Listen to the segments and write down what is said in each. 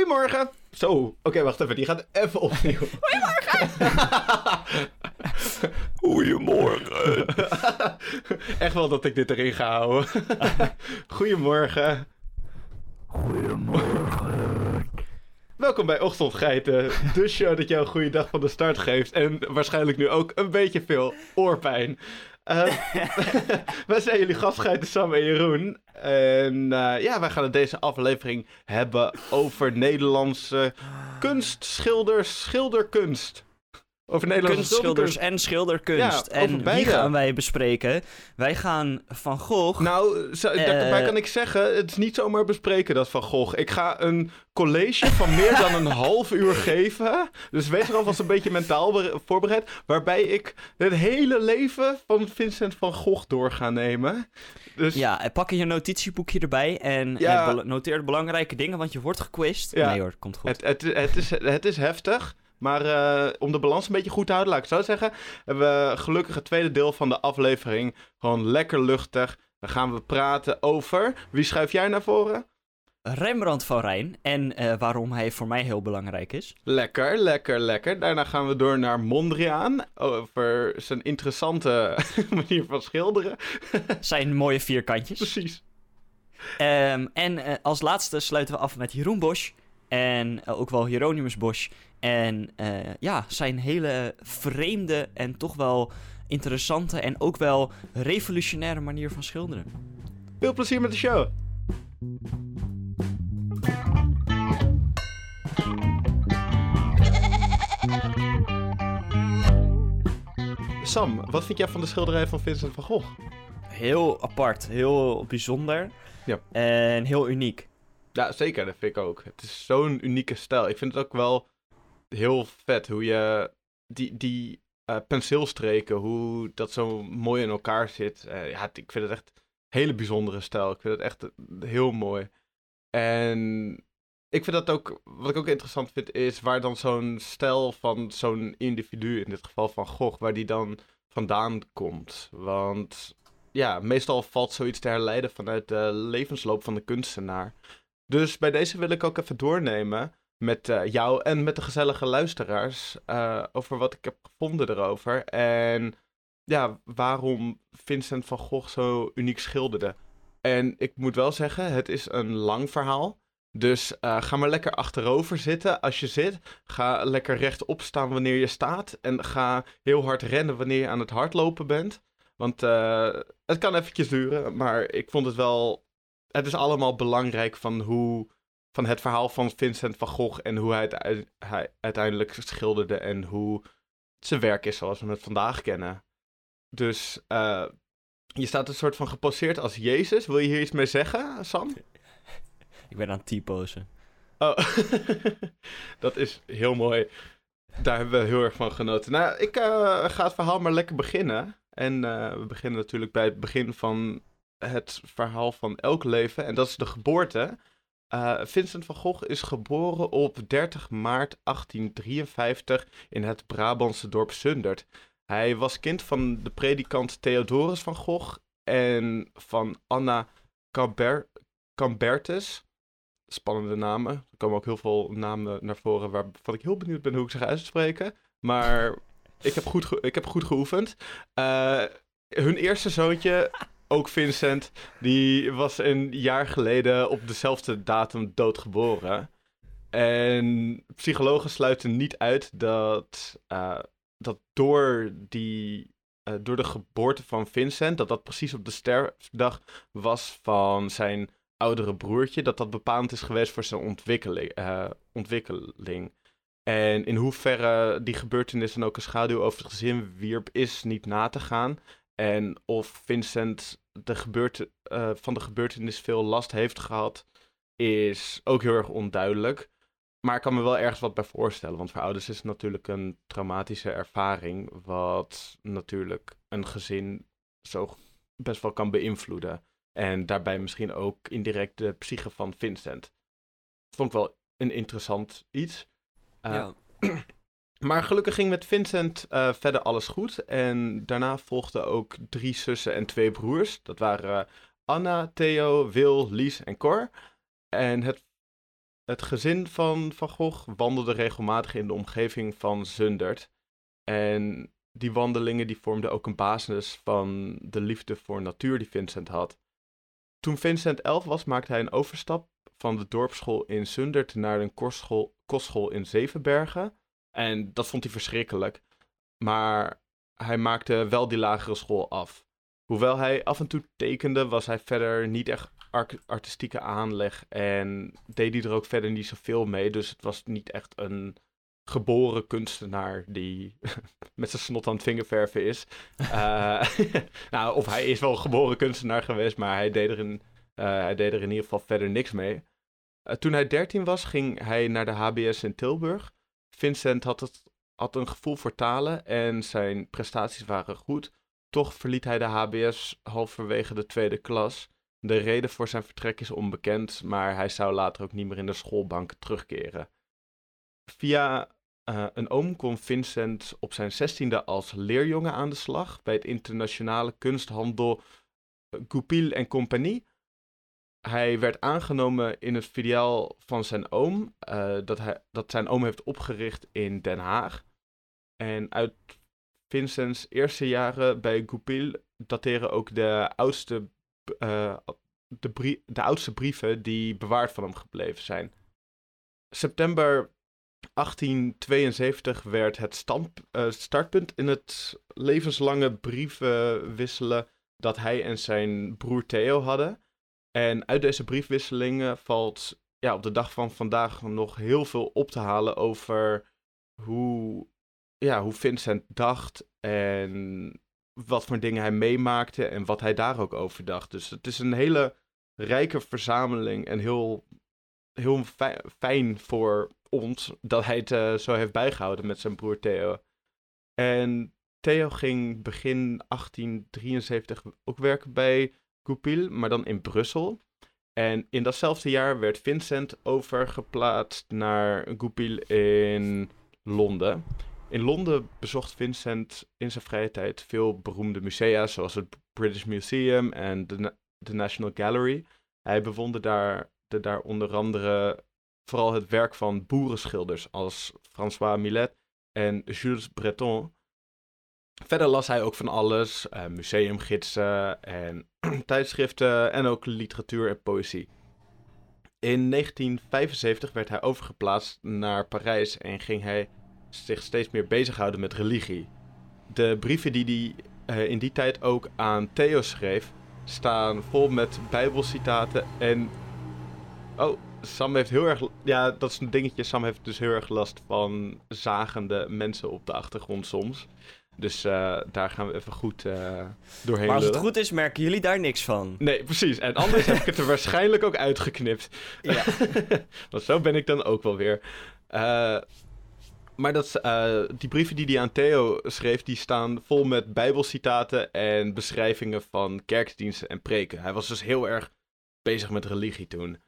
Goedemorgen. Zo, oké, wacht even. Die gaat even opnieuw. Goedemorgen. Goedemorgen. Echt wel dat ik dit erin ga houden. Goedemorgen. Goedemorgen. Welkom bij Ochtendgeiten, de show dat jou een goede dag van de start geeft. En waarschijnlijk nu ook een beetje veel oorpijn. Uh, wij zijn jullie gastgeiten Sam en Jeroen. En uh, ja, wij gaan in deze aflevering hebben over Nederlandse kunst, schilders, schilderkunst. Over Nederlandse kunstschilders en schilderkunst. Ja, en wie gaan wij bespreken? Wij gaan Van Gogh... Nou, zo, uh, daarbij kan ik zeggen, het is niet zomaar bespreken dat Van Gogh. Ik ga een college van meer dan een half uur geven. Dus wees er alvast een beetje mentaal voorbereid. Waarbij ik het hele leven van Vincent van Gogh door ga nemen. Dus... Ja, pak je notitieboekje erbij en ja. noteer de belangrijke dingen, want je wordt gequist. Ja. Nee hoor, komt goed. Het, het, het, is, het is heftig. Maar uh, om de balans een beetje goed te houden, laat ik zo zeggen, hebben we gelukkig het tweede deel van de aflevering gewoon lekker luchtig. Dan gaan we praten over. Wie schuif jij naar voren? Rembrandt van Rijn en uh, waarom hij voor mij heel belangrijk is. Lekker, lekker, lekker. Daarna gaan we door naar Mondriaan over zijn interessante manier van schilderen. zijn mooie vierkantjes. Precies. Um, en uh, als laatste sluiten we af met Jeroen Bosch en uh, ook wel Hieronymus Bosch. En ja, zijn hele vreemde en toch wel interessante en ook wel revolutionaire manier van schilderen. Veel plezier met de show! Sam, wat vind jij van de schilderij van Vincent van Gogh? Heel apart, heel bijzonder ja. en heel uniek. Ja, zeker, dat vind ik ook. Het is zo'n unieke stijl. Ik vind het ook wel heel vet hoe je die, die uh, penseelstreken, hoe dat zo mooi in elkaar zit. Uh, ja, ik vind het echt een hele bijzondere stijl. Ik vind het echt heel mooi. En ik vind dat ook, wat ik ook interessant vind, is waar dan zo'n stijl van zo'n individu, in dit geval van Gogh, waar die dan vandaan komt. Want ja, meestal valt zoiets te herleiden vanuit de levensloop van de kunstenaar. Dus bij deze wil ik ook even doornemen met uh, jou en met de gezellige luisteraars uh, over wat ik heb gevonden erover. En ja, waarom Vincent van Gogh zo uniek schilderde. En ik moet wel zeggen, het is een lang verhaal. Dus uh, ga maar lekker achterover zitten als je zit. Ga lekker rechtop staan wanneer je staat. En ga heel hard rennen wanneer je aan het hardlopen bent. Want het kan eventjes duren, maar ik vond het wel... Het is allemaal belangrijk van hoe... Van het verhaal van Vincent van Gogh en hoe hij het hij uiteindelijk schilderde en hoe zijn werk is zoals we het vandaag kennen. Dus uh, je staat een soort van geposeerd als Jezus. Wil je hier iets mee zeggen, Sam? Ik ben aan het T-posen. Oh, dat is heel mooi. Daar hebben we heel erg van genoten. Nou, ik uh, ga het verhaal maar lekker beginnen. En uh, we beginnen natuurlijk bij het begin van het verhaal van elk leven. En dat is de geboorte. Uh, Vincent van Gogh is geboren op 30 maart 1853 in het Brabantse dorp Sundert. Hij was kind van de predikant Theodorus van Gogh en van Anna Camber Cambertus spannende namen. Er komen ook heel veel namen naar voren waarvan ik heel benieuwd ben hoe ik ze ga uitspreken. Maar ik heb goed, ik heb goed geoefend. Uh, hun eerste zoontje, ook Vincent, die was een jaar geleden op dezelfde datum doodgeboren. En psychologen sluiten niet uit dat, uh, dat door, die, uh, door de geboorte van Vincent, dat dat precies op de sterfdag was van zijn oudere broertje, dat dat bepalend is geweest voor zijn ontwikkeling. Uh, ontwikkeling. En in hoeverre die gebeurtenis dan ook een schaduw over het gezin wierp, is niet na te gaan. En of Vincent de gebeurte, uh, van de gebeurtenis veel last heeft gehad, is ook heel erg onduidelijk. Maar ik kan me wel ergens wat bij voorstellen. Want voor ouders is het natuurlijk een traumatische ervaring. Wat natuurlijk een gezin zo best wel kan beïnvloeden. En daarbij misschien ook indirect de psyche van Vincent. Vond ik wel een interessant iets. Uh, maar gelukkig ging met Vincent uh, verder alles goed. En daarna volgden ook drie zussen en twee broers. Dat waren uh, Anna, Theo, Wil, Lies en Cor. En het het gezin van Van Gogh wandelde regelmatig in de omgeving van Zundert. En die wandelingen die vormden ook een basis van de liefde voor natuur die Vincent had. Toen Vincent elf was, maakte hij een overstap van de dorpsschool in Zundert naar een kostschool, kostschool in Zevenbergen. En dat vond hij verschrikkelijk. Maar hij maakte wel die lagere school af. Hoewel hij af en toe tekende, was hij verder niet echt artistieke aanleg. En deed hij er ook verder niet zoveel mee. Dus het was niet echt een geboren kunstenaar die met zijn snot aan het vingerverven is. Uh, nou, of hij is wel geboren kunstenaar geweest, maar hij deed er in, uh, hij deed er in ieder geval verder niks mee. Uh, toen hij 13 was, ging hij naar de HBS in Tilburg. Vincent had, het, had een gevoel voor talen en zijn prestaties waren goed. Toch verliet hij de HBS halverwege de tweede klas. De reden voor zijn vertrek is onbekend, maar hij zou later ook niet meer in de schoolbank terugkeren. Via uh, een oom kon Vincent op zijn zestiende als leerjongen aan de slag bij het internationale kunsthandel Goupil en Compagnie. Hij werd aangenomen in het filiaal van zijn oom, uh, dat, hij, dat zijn oom heeft opgericht in Den Haag. En uit Vincents eerste jaren bij Goupil dateren ook de oudste, uh, de, de oudste brieven die bewaard van hem gebleven zijn. September 1872 werd het stand, uh, startpunt in het levenslange brieven wisselen dat hij en zijn broer Theo hadden. En uit deze briefwisselingen valt ja, op de dag van vandaag nog heel veel op te halen over hoe, ja, hoe Vincent dacht en wat voor dingen hij meemaakte en wat hij daar ook over dacht. Dus het is een hele rijke verzameling en heel, heel fijn voor ons dat hij het uh, zo heeft bijgehouden met zijn broer Theo. En Theo ging begin 1873 ook werken bij Goupil, maar dan in Brussel. En in datzelfde jaar werd Vincent overgeplaatst naar Goupil in Londen. In Londen bezocht Vincent in zijn vrije tijd veel beroemde musea, zoals het British Museum en de, National Gallery. Hij bewonderde daar, de, daar onder andere vooral het werk van boerenschilders als François Millet en Jules Breton. Verder las hij ook van alles, uh, museumgidsen en tijdschriften en ook literatuur en poëzie. In 1975 werd hij overgeplaatst naar Parijs en ging hij zich steeds meer bezighouden met religie. De brieven die hij uh, in die tijd ook aan Theo schreef, staan vol met bijbelcitaten en... Oh, Sam heeft heel erg. Ja, dat is een dingetje. Sam heeft dus heel erg last van zagende mensen op de achtergrond soms. Dus uh, daar gaan we even goed uh, doorheen. Maar als het lullen. goed is, merken jullie daar niks van. Nee, precies. En anders heb ik het er waarschijnlijk ook uitgeknipt. Ja. Want zo ben ik dan ook wel weer. Uh, maar dat, die brieven die hij aan Theo schreef, die staan vol met bijbelcitaten en beschrijvingen van kerkdiensten en preken. Hij was dus heel erg bezig met religie toen.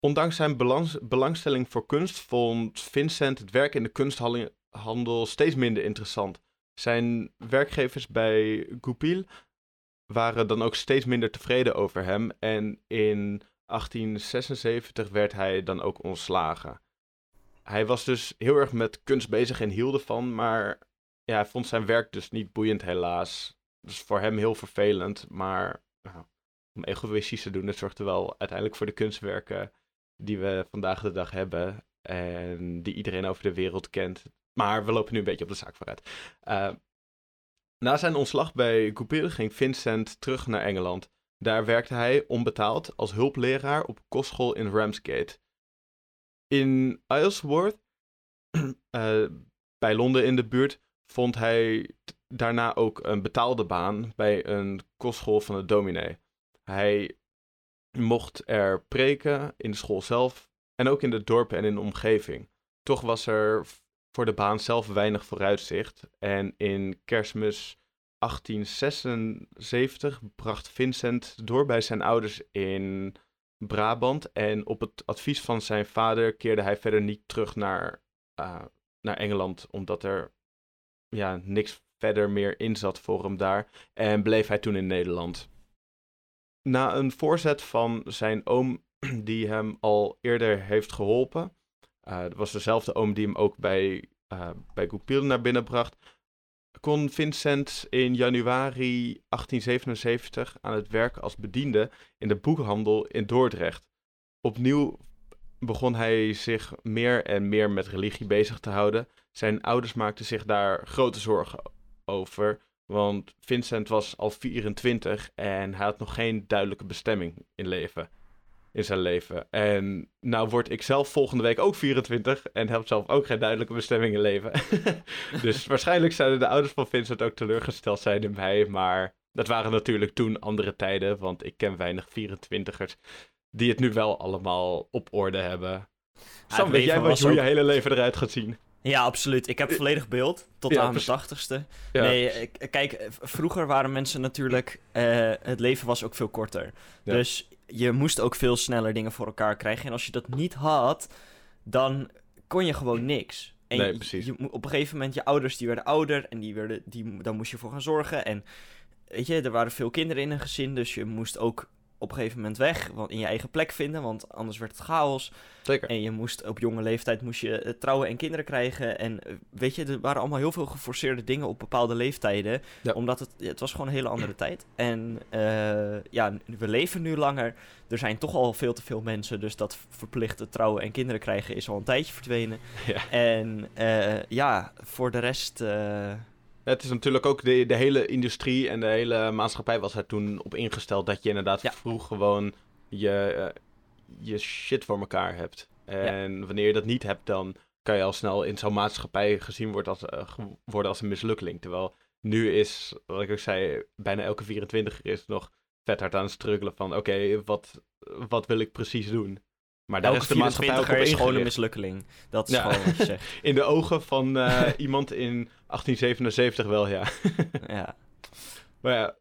Ondanks zijn belang belangstelling voor kunst vond Vincent het werk in de kunsthandel steeds minder interessant. Zijn werkgevers bij Goupil waren dan ook steeds minder tevreden over hem en in 1876 werd hij dan ook ontslagen. Hij was dus heel erg met kunst bezig en hield ervan, maar ja, hij vond zijn werk dus niet boeiend helaas. Dus voor hem heel vervelend, maar nou, om egoïstisch te doen, dat zorgde wel uiteindelijk voor de kunstwerken die we vandaag de dag hebben en die iedereen over de wereld kent. Maar we lopen nu een beetje op de zaak vooruit. Uh, na zijn ontslag bij Goupil ging Vincent terug naar Engeland. Daar werkte hij onbetaald als hulpleraar op kostschool in Ramsgate. In Isleworth, uh, bij Londen in de buurt, vond hij daarna ook een betaalde baan bij een kostschool van de dominee. Hij mocht er preken in de school zelf en ook in de dorpen en in de omgeving. Toch was er voor de baan zelf weinig vooruitzicht. En in kerstmis 1876 bracht Vincent door bij zijn ouders in Brabant. En op het advies van zijn vader keerde hij verder niet terug naar, uh, naar Engeland, omdat er ja, niks verder meer in zat voor hem daar. En bleef hij toen in Nederland. Na een voorzet van zijn oom die hem al eerder heeft geholpen. Dat was dezelfde oom die hem ook bij, uh, bij Goupil naar binnen bracht. Kon Vincent in januari 1877 aan het werk als bediende in de boekhandel in Dordrecht. Opnieuw begon hij zich meer en meer met religie bezig te houden. Zijn ouders maakten zich daar grote zorgen over, want Vincent was al 24 en hij had nog geen duidelijke bestemming in leven in zijn leven. En nou word ik zelf volgende week ook 24 en heb zelf ook geen duidelijke bestemming in leven. dus waarschijnlijk zouden de ouders van Vincent ook teleurgesteld zijn in mij. Maar dat waren natuurlijk toen andere tijden, want ik ken weinig 24ers die het nu wel allemaal op orde hebben. Sam, weet jij wat, hoe je hele leven eruit gaat zien? Ja, absoluut. Ik heb volledig beeld. Tot aan mijn tachtigste. Nee, kijk, vroeger waren mensen natuurlijk... Uh, het leven was ook veel korter. Dus je moest ook veel sneller dingen voor elkaar krijgen. En als je dat niet had, dan kon je gewoon niks. En nee, precies. Je, op een gegeven moment, je ouders die werden ouder en die werden, die, daar moest je voor gaan zorgen. En weet je, er waren veel kinderen in een gezin, dus je moest ook op een gegeven moment weg, want in je eigen plek vinden, want anders werd het chaos. Zeker. En je moest op jonge leeftijd moest je eh, trouwen en kinderen krijgen. En eh, weet je, er waren allemaal heel veel geforceerde dingen op bepaalde leeftijden. Omdat het, het was gewoon een hele andere tijd. En uh, ja, we leven nu langer. Er zijn toch al veel te veel mensen. Dus dat verplichte trouwen en kinderen krijgen is al een tijdje verdwenen. Ja. En uh, ja, voor de rest. Het is natuurlijk ook de, de hele industrie en de hele maatschappij was er toen op ingesteld dat je inderdaad vroeg gewoon je, uh, je shit voor elkaar hebt. En wanneer je dat niet hebt, dan kan je al snel in zo'n maatschappij gezien worden als, uh, worden als een mislukkeling. Terwijl nu is, wat ik ook zei, bijna elke 24 is nog vet hard aan het struggelen van oké, wat, wat wil ik precies doen? Maar daar is de maatschappij ook op is gewoon een mislukkeling. Dat is gewoon wat je zegt. In de ogen van uh, iemand in 1877 wel, ja. ja. Maar ja,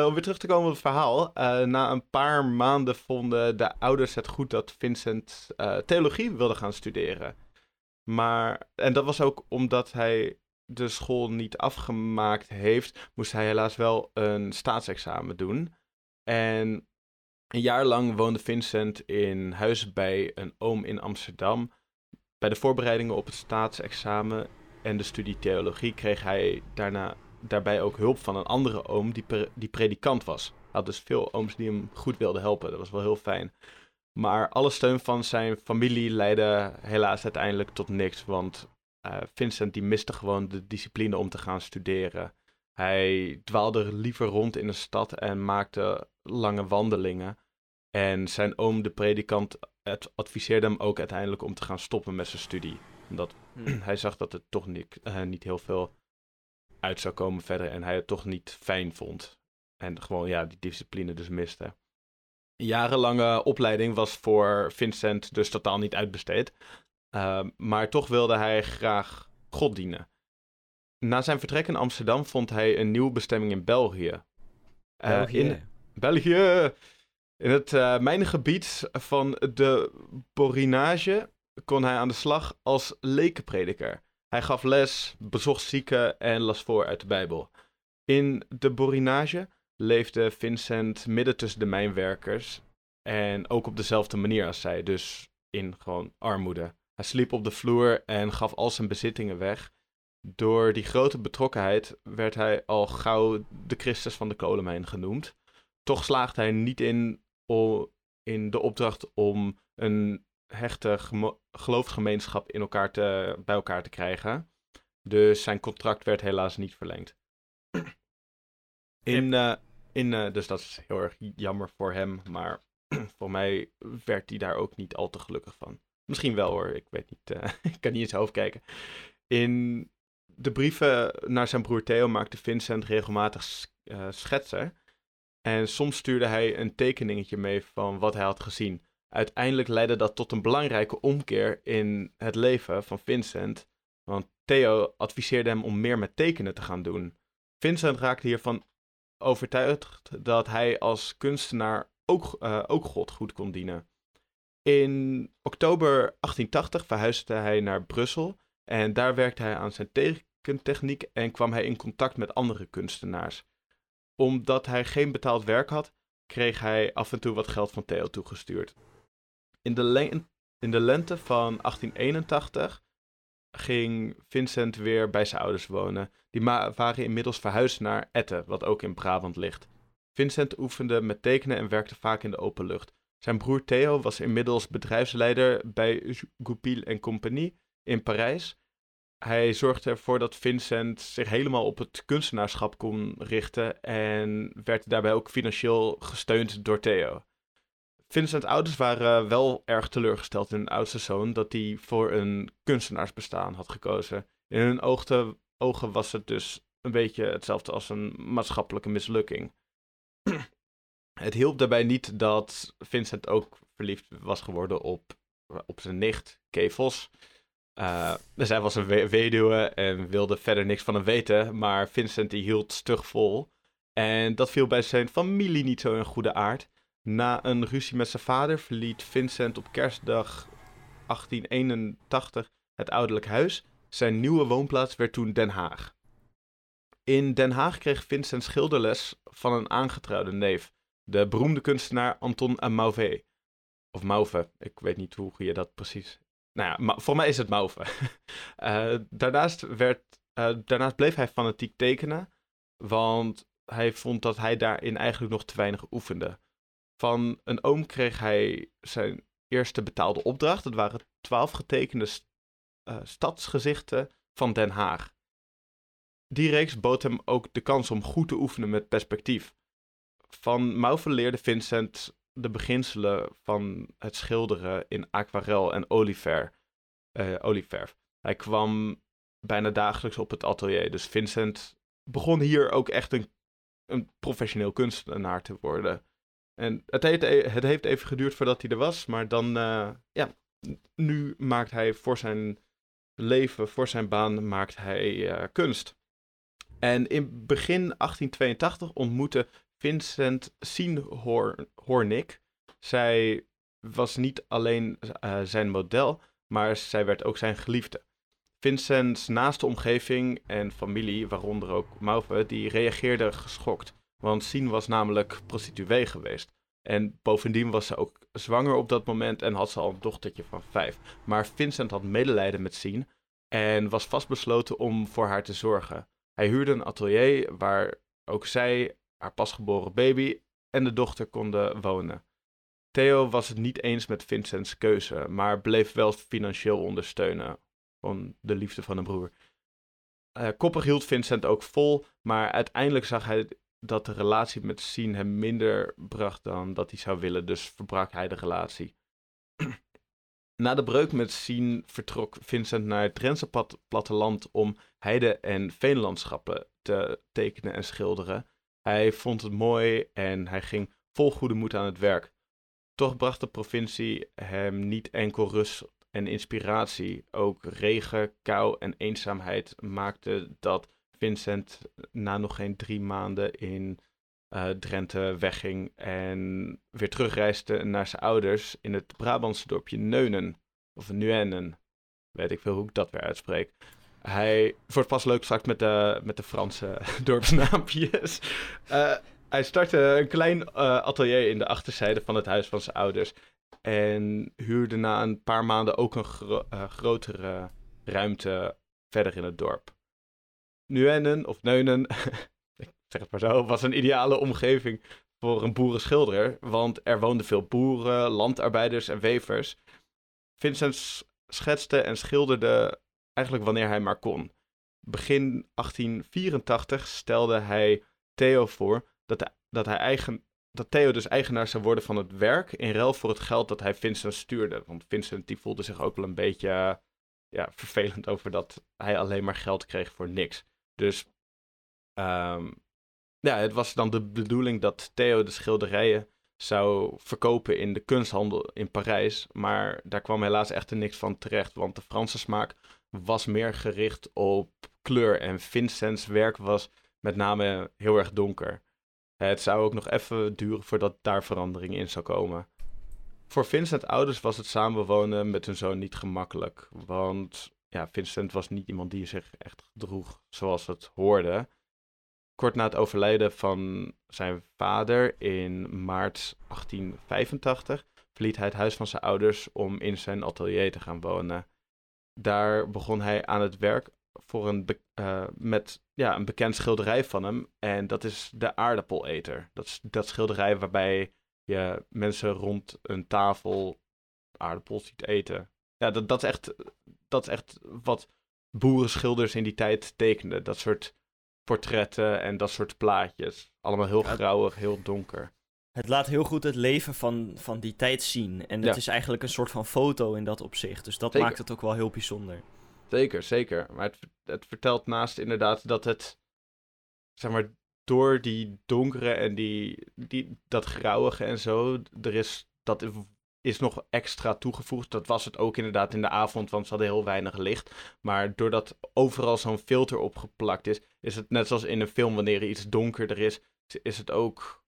uh, om weer terug te komen op het verhaal. Uh, na een paar maanden vonden de ouders het goed dat Vincent theologie wilde gaan studeren. Maar, en dat was ook omdat hij de school niet afgemaakt heeft, moest hij helaas wel een staatsexamen doen. En een jaar lang woonde Vincent in huis bij een oom in Amsterdam. Bij de voorbereidingen op het staatsexamen en de studie theologie kreeg hij daarna, daarbij ook hulp van een andere oom die, die predikant was. Hij had dus veel ooms die hem goed wilden helpen. Dat was wel heel fijn. Maar alle steun van zijn familie leidde helaas uiteindelijk tot niks. Want uh, Vincent die miste gewoon de discipline om te gaan studeren. Hij dwaalde liever rond in de stad en maakte lange wandelingen. En zijn oom, de predikant, adviseerde hem ook uiteindelijk om te gaan stoppen met zijn studie. Omdat hmm. hij zag dat het toch niet, uh, niet heel veel uit zou komen verder en hij het toch niet fijn vond. En gewoon ja, die discipline dus miste. Een jarenlange opleiding was voor Vincent dus totaal niet uitbesteed. Uh, maar toch wilde hij graag God dienen. Na zijn vertrek in Amsterdam vond hij een nieuwe bestemming in België. Uh, België. In België. In het uh, mijnengebied van de Borinage kon hij aan de slag als lekenprediker. Hij gaf les, bezocht zieken en las voor uit de Bijbel. In de Borinage leefde Vincent midden tussen de mijnwerkers en ook op dezelfde manier als zij, dus in gewoon armoede. Hij sliep op de vloer en gaf al zijn bezittingen weg. Door die grote betrokkenheid werd hij al gauw de Christus van de kolenmijn genoemd. Toch slaagde hij niet in in de opdracht om een hechte geloofsgemeenschap in elkaar te, bij elkaar te krijgen. Dus zijn contract werd helaas niet verlengd. In, uh, in, uh, dus dat is heel erg jammer voor hem, maar voor mij werd hij daar ook niet al te gelukkig van. Misschien wel hoor, ik weet niet, uh, ik kan niet in zijn hoofd kijken. In de brieven naar zijn broer Theo maakte Vincent regelmatig schetsen en soms stuurde hij een tekeningetje mee van wat hij had gezien. Uiteindelijk leidde dat tot een belangrijke omkeer in het leven van Vincent. Want Theo adviseerde hem om meer met tekenen te gaan doen. Vincent raakte hiervan overtuigd dat hij als kunstenaar ook, uh, ook God goed kon dienen. In oktober 1880 verhuisde hij naar Brussel en daar werkte hij aan zijn tekentechniek en kwam hij in contact met andere kunstenaars omdat hij geen betaald werk had, kreeg hij af en toe wat geld van Theo toegestuurd. In de, in de lente van 1881 ging Vincent weer bij zijn ouders wonen. Die waren inmiddels verhuisd naar Etten, wat ook in Brabant ligt. Vincent oefende met tekenen en werkte vaak in de open lucht. Zijn broer Theo was inmiddels bedrijfsleider bij Goupil en Compagnie in Parijs. Hij zorgde ervoor dat Vincent zich helemaal op het kunstenaarschap kon richten en werd daarbij ook financieel gesteund door Theo. Vincent's ouders waren wel erg teleurgesteld in hun oudste zoon dat hij voor een kunstenaarsbestaan had gekozen. In hun ogen was het dus een beetje hetzelfde als een maatschappelijke mislukking. het hielp daarbij niet dat Vincent ook verliefd was geworden op, op zijn nicht, Kay Vos. Zij was een weduwe en wilde verder niks van hem weten, maar Vincent hield stug vol. En dat viel bij zijn familie niet zo in goede aard. Na een ruzie met zijn vader verliet Vincent op kerstdag 1881 het ouderlijk huis. Zijn nieuwe woonplaats werd toen Den Haag. In Den Haag kreeg Vincent schilderles van een aangetrouwde neef, de beroemde kunstenaar Anton Mauve. Of Mauve, ik weet niet hoe je dat precies. Nou ja, voor mij is het Mauve. uh, daarnaast, werd, uh, daarnaast bleef hij fanatiek tekenen, want hij vond dat hij daarin eigenlijk nog te weinig oefende. Van een oom kreeg hij zijn eerste betaalde opdracht. Dat waren twaalf getekende uh, stadsgezichten van Den Haag. Die reeks bood hem ook de kans om goed te oefenen met perspectief. Van Mauve leerde Vincent de beginselen van het schilderen in aquarel en oliver, uh, olieverf. Hij kwam bijna dagelijks op het atelier, dus Vincent begon hier ook echt een, een professioneel kunstenaar te worden. En het heeft, e-, het heeft even geduurd voordat hij er was, maar dan, uh, ja, nu maakt hij voor zijn leven, voor zijn baan, maakt hij uh, kunst. En in begin 1882 ontmoette Vincent Hornick. Zij was niet alleen uh, zijn model, maar zij werd ook zijn geliefde. Vincent's naaste omgeving en familie, waaronder ook Mauve, die reageerden geschokt. Want Sien was namelijk prostituee geweest. En bovendien was ze ook zwanger op dat moment en had ze al een dochtertje van vijf. Maar Vincent had medelijden met Sien en was vastbesloten om voor haar te zorgen. Hij huurde een atelier waar ook zij, haar pasgeboren baby en de dochter konden wonen. Theo was het niet eens met Vincents keuze, maar bleef wel financieel ondersteunen. Van de liefde van een broer. Uh, koppig hield Vincent ook vol, maar uiteindelijk zag hij dat de relatie met Sien hem minder bracht dan dat hij zou willen, dus verbrak hij de relatie. Na de breuk met Sien vertrok Vincent naar het Drentse platteland om heide- en veenlandschappen te tekenen en schilderen. Hij vond het mooi en hij ging vol goede moed aan het werk. Toch bracht de provincie hem niet enkel rust en inspiratie. Ook regen, kou en eenzaamheid maakten dat Vincent na nog geen drie maanden in uh, Drenthe wegging en weer terugreisde naar zijn ouders in het Brabantse dorpje Neunen. Of Nuenen. Weet ik veel hoe ik dat weer uitspreek. Hij wordt pas leuk straks met de, met de Franse dorpsnaampjes. Uh, hij startte een klein uh, atelier in de achterzijde van het huis van zijn ouders. En huurde na een paar maanden ook een gro grotere ruimte verder in het dorp. Nuenen, of Neunen, ik zeg het maar zo, was een ideale omgeving voor een boerenschilder, want er woonden veel boeren, landarbeiders en wevers. Vincent schetste en schilderde eigenlijk wanneer hij maar kon. Begin 1884 stelde hij Theo voor dat, dat, hij eigen, dat Theo dus eigenaar zou worden van het werk in ruil voor het geld dat hij Vincent stuurde. Want Vincent die voelde zich ook wel een beetje ja, vervelend over dat hij alleen maar geld kreeg voor niks. Dus um, ja, het was dan de bedoeling dat Theo de schilderijen zou verkopen in de kunsthandel in Parijs. Maar daar kwam helaas echter niks van terecht, want de Franse smaak was meer gericht op kleur. En Vincent's werk was met name heel erg donker. Het zou ook nog even duren voordat daar verandering in zou komen. Voor Vincent ouders was het samenwonen met hun zoon niet gemakkelijk. Want ja, Vincent was niet iemand die zich echt gedroeg zoals het hoorde. Kort na het overlijden van zijn vader in maart 1885 verliet hij het huis van zijn ouders om in zijn atelier te gaan wonen. Daar begon hij aan het werk voor een, uh, met ja, een bekend schilderij van hem. En dat is de aardappeleter. Dat is dat schilderij waarbij je mensen rond een tafel aardappels ziet eten. Ja, dat, dat, is echt, dat is echt wat boerenschilders in die tijd tekenden. Dat soort portretten en dat soort plaatjes. Allemaal heel grauwig, heel donker. Het laat heel goed het leven van, van die tijd zien. En het is eigenlijk een soort van foto in dat opzicht. Dus dat maakt het ook wel heel bijzonder. Zeker, zeker. Maar het, het vertelt naast inderdaad dat het, zeg maar, door die donkere en die, die, dat grauwige en zo, er is, dat is nog extra toegevoegd. Dat was het ook inderdaad in de avond, want ze hadden heel weinig licht. Maar doordat overal zo'n filter opgeplakt is, is het net zoals in een film, wanneer er iets donkerder is, is het ook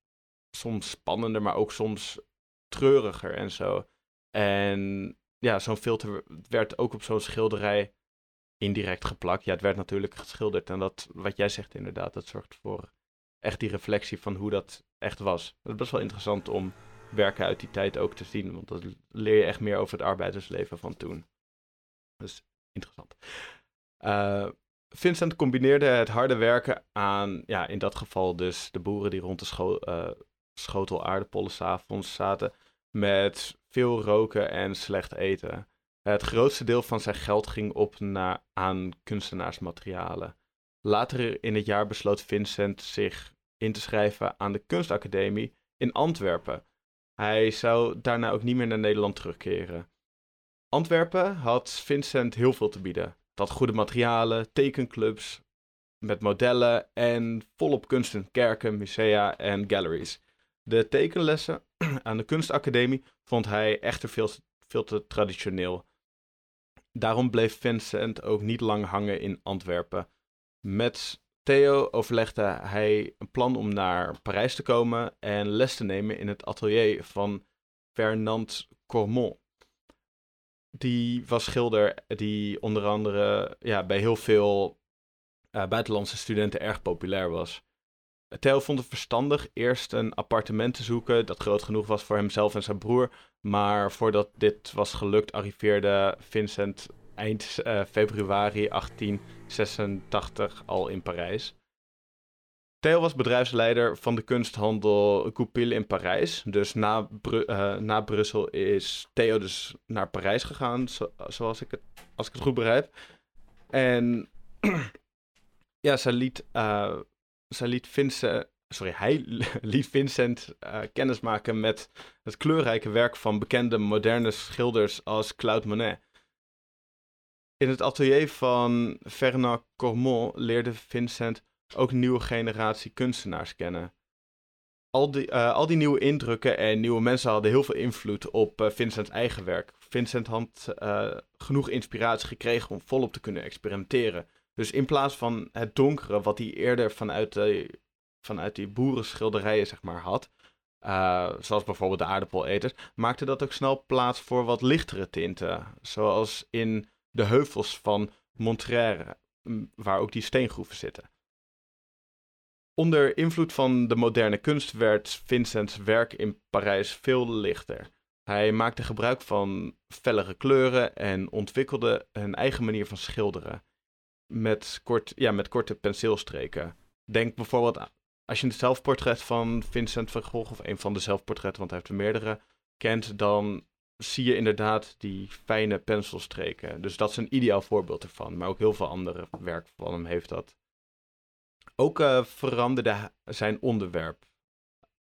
soms spannender, maar ook soms treuriger en zo. En ja, zo'n filter werd ook op zo'n schilderij indirect geplakt. Ja, het werd natuurlijk geschilderd. En dat, wat jij zegt inderdaad, dat zorgt voor echt die reflectie van hoe dat echt was. Dat is best wel interessant om werken uit die tijd ook te zien. Want dan leer je echt meer over het arbeidersleven van toen. Dus interessant. Uh, Vincent combineerde het harde werken aan, ja, in dat geval dus de boeren die rond de scho uh, schotel aardappelen s'avonds zaten, met veel roken en slecht eten. Het grootste deel van zijn geld ging op naar, aan kunstenaarsmaterialen. Later in het jaar besloot Vincent zich in te schrijven aan de kunstacademie in Antwerpen. Hij zou daarna ook niet meer naar Nederland terugkeren. Antwerpen had Vincent heel veel te bieden. Had goede materialen, tekenclubs met modellen en volop kunst in kerken, musea en galleries. De tekenlessen aan de kunstacademie vond hij echter veel, veel te traditioneel. Daarom bleef Vincent ook niet lang hangen in Antwerpen. Met Theo overlegde hij een plan om naar Parijs te komen en les te nemen in het atelier van Fernand Cormont. Die was schilder die onder andere ja, bij heel veel uh, buitenlandse studenten erg populair was. Theo vond het verstandig eerst een appartement te zoeken dat groot genoeg was voor hemzelf en zijn broer. Maar voordat dit was gelukt, arriveerde Vincent eind uh, februari 1886 al in Parijs. Theo was bedrijfsleider van de kunsthandel Goupil in Parijs. Dus na, uh, na Brussel is Theo dus naar Parijs gegaan, zoals ik het, als ik het goed begrijp. En ja, ze liet, uh, ze liet Vincent, sorry, hij liet Vincent uh, kennismaken met het kleurrijke werk van bekende moderne schilders als Claude Monet. In het atelier van Fernand Cormont leerde Vincent ook nieuwe generatie kunstenaars kennen. Al die, uh, al die nieuwe indrukken en nieuwe mensen hadden heel veel invloed op uh, Vincents eigen werk. Vincent had genoeg inspiratie gekregen om volop te kunnen experimenteren. Dus in plaats van het donkere, wat hij eerder vanuit, de, vanuit die boerenschilderijen zeg maar, had, zoals bijvoorbeeld de aardappeleters, maakte dat ook snel plaats voor wat lichtere tinten. Zoals in de heuvels van Montrère, waar ook die steengroeven zitten. Onder invloed van de moderne kunst werd Vincents werk in Parijs veel lichter. Hij maakte gebruik van fellere kleuren en ontwikkelde een eigen manier van schilderen. Met, kort, ja, met korte penseelstreken. Denk bijvoorbeeld, als je het zelfportret van Vincent van Gogh, of een van de zelfportretten, want hij heeft er meerdere, kent, dan zie je inderdaad die fijne penselstreken. Dus dat is een ideaal voorbeeld ervan. Maar ook heel veel andere werk van hem heeft dat. Ook uh, veranderde zijn onderwerp.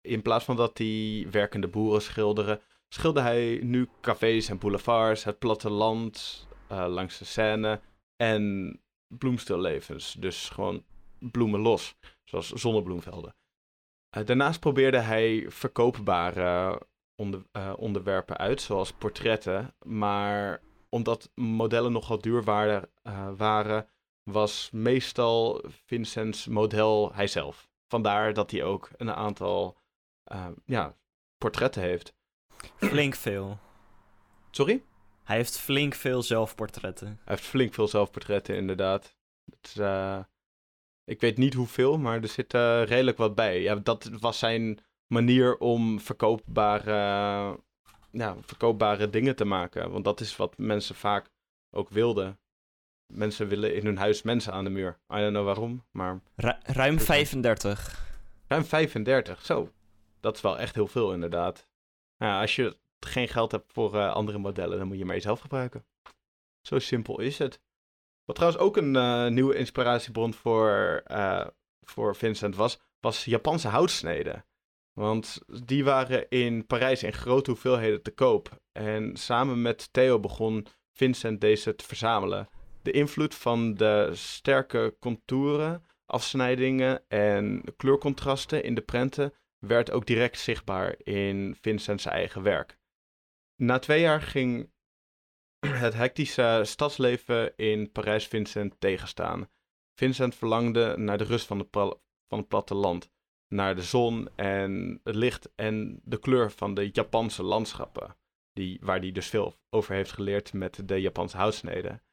In plaats van dat hij werkende boeren schilderde, schilderde hij nu cafés en boulevards, het platteland uh, langs de Seine en bloemstillevens. Dus gewoon bloemen los, zoals zonnebloemvelden. Uh, daarnaast probeerde hij verkoopbare onder, onderwerpen uit, zoals portretten. Maar omdat modellen nogal duur waren, waren was meestal Vincents model hijzelf. Vandaar dat hij ook een aantal ja, portretten heeft. Flink veel. Sorry? Hij heeft flink veel zelfportretten. Hij heeft flink veel zelfportretten, inderdaad. Het, uh, ik weet niet hoeveel, maar er zit uh, redelijk wat bij. Ja, dat was zijn manier om verkoopbare ja, verkoopbare dingen te maken. Want dat is wat mensen vaak ook wilden. Mensen willen in hun huis mensen aan de muur. I don't know waarom, maar... Ru- ruim 35. Ruim 35, zo. Dat is wel echt heel veel inderdaad. Ja, als je geen geld hebt voor eh, andere modellen, dan moet je maar jezelf gebruiken. Zo simpel is het. Wat trouwens ook een eh, nieuwe inspiratiebron voor, eh, voor Vincent was, was Japanse houtsneden. Want die waren in Parijs in grote hoeveelheden te koop. En samen met Theo begon Vincent deze te verzamelen. De invloed van de sterke contouren, afsnijdingen en kleurcontrasten in de prenten werd ook direct zichtbaar in Vincent's eigen werk. Na twee jaar ging het hectische stadsleven in Parijs Vincent tegenstaan. Vincent verlangde naar de rust van, de van het platteland, naar de zon en het licht en de kleur van de Japanse landschappen, die, waar hij dus veel over heeft geleerd met de Japanse houtsneden.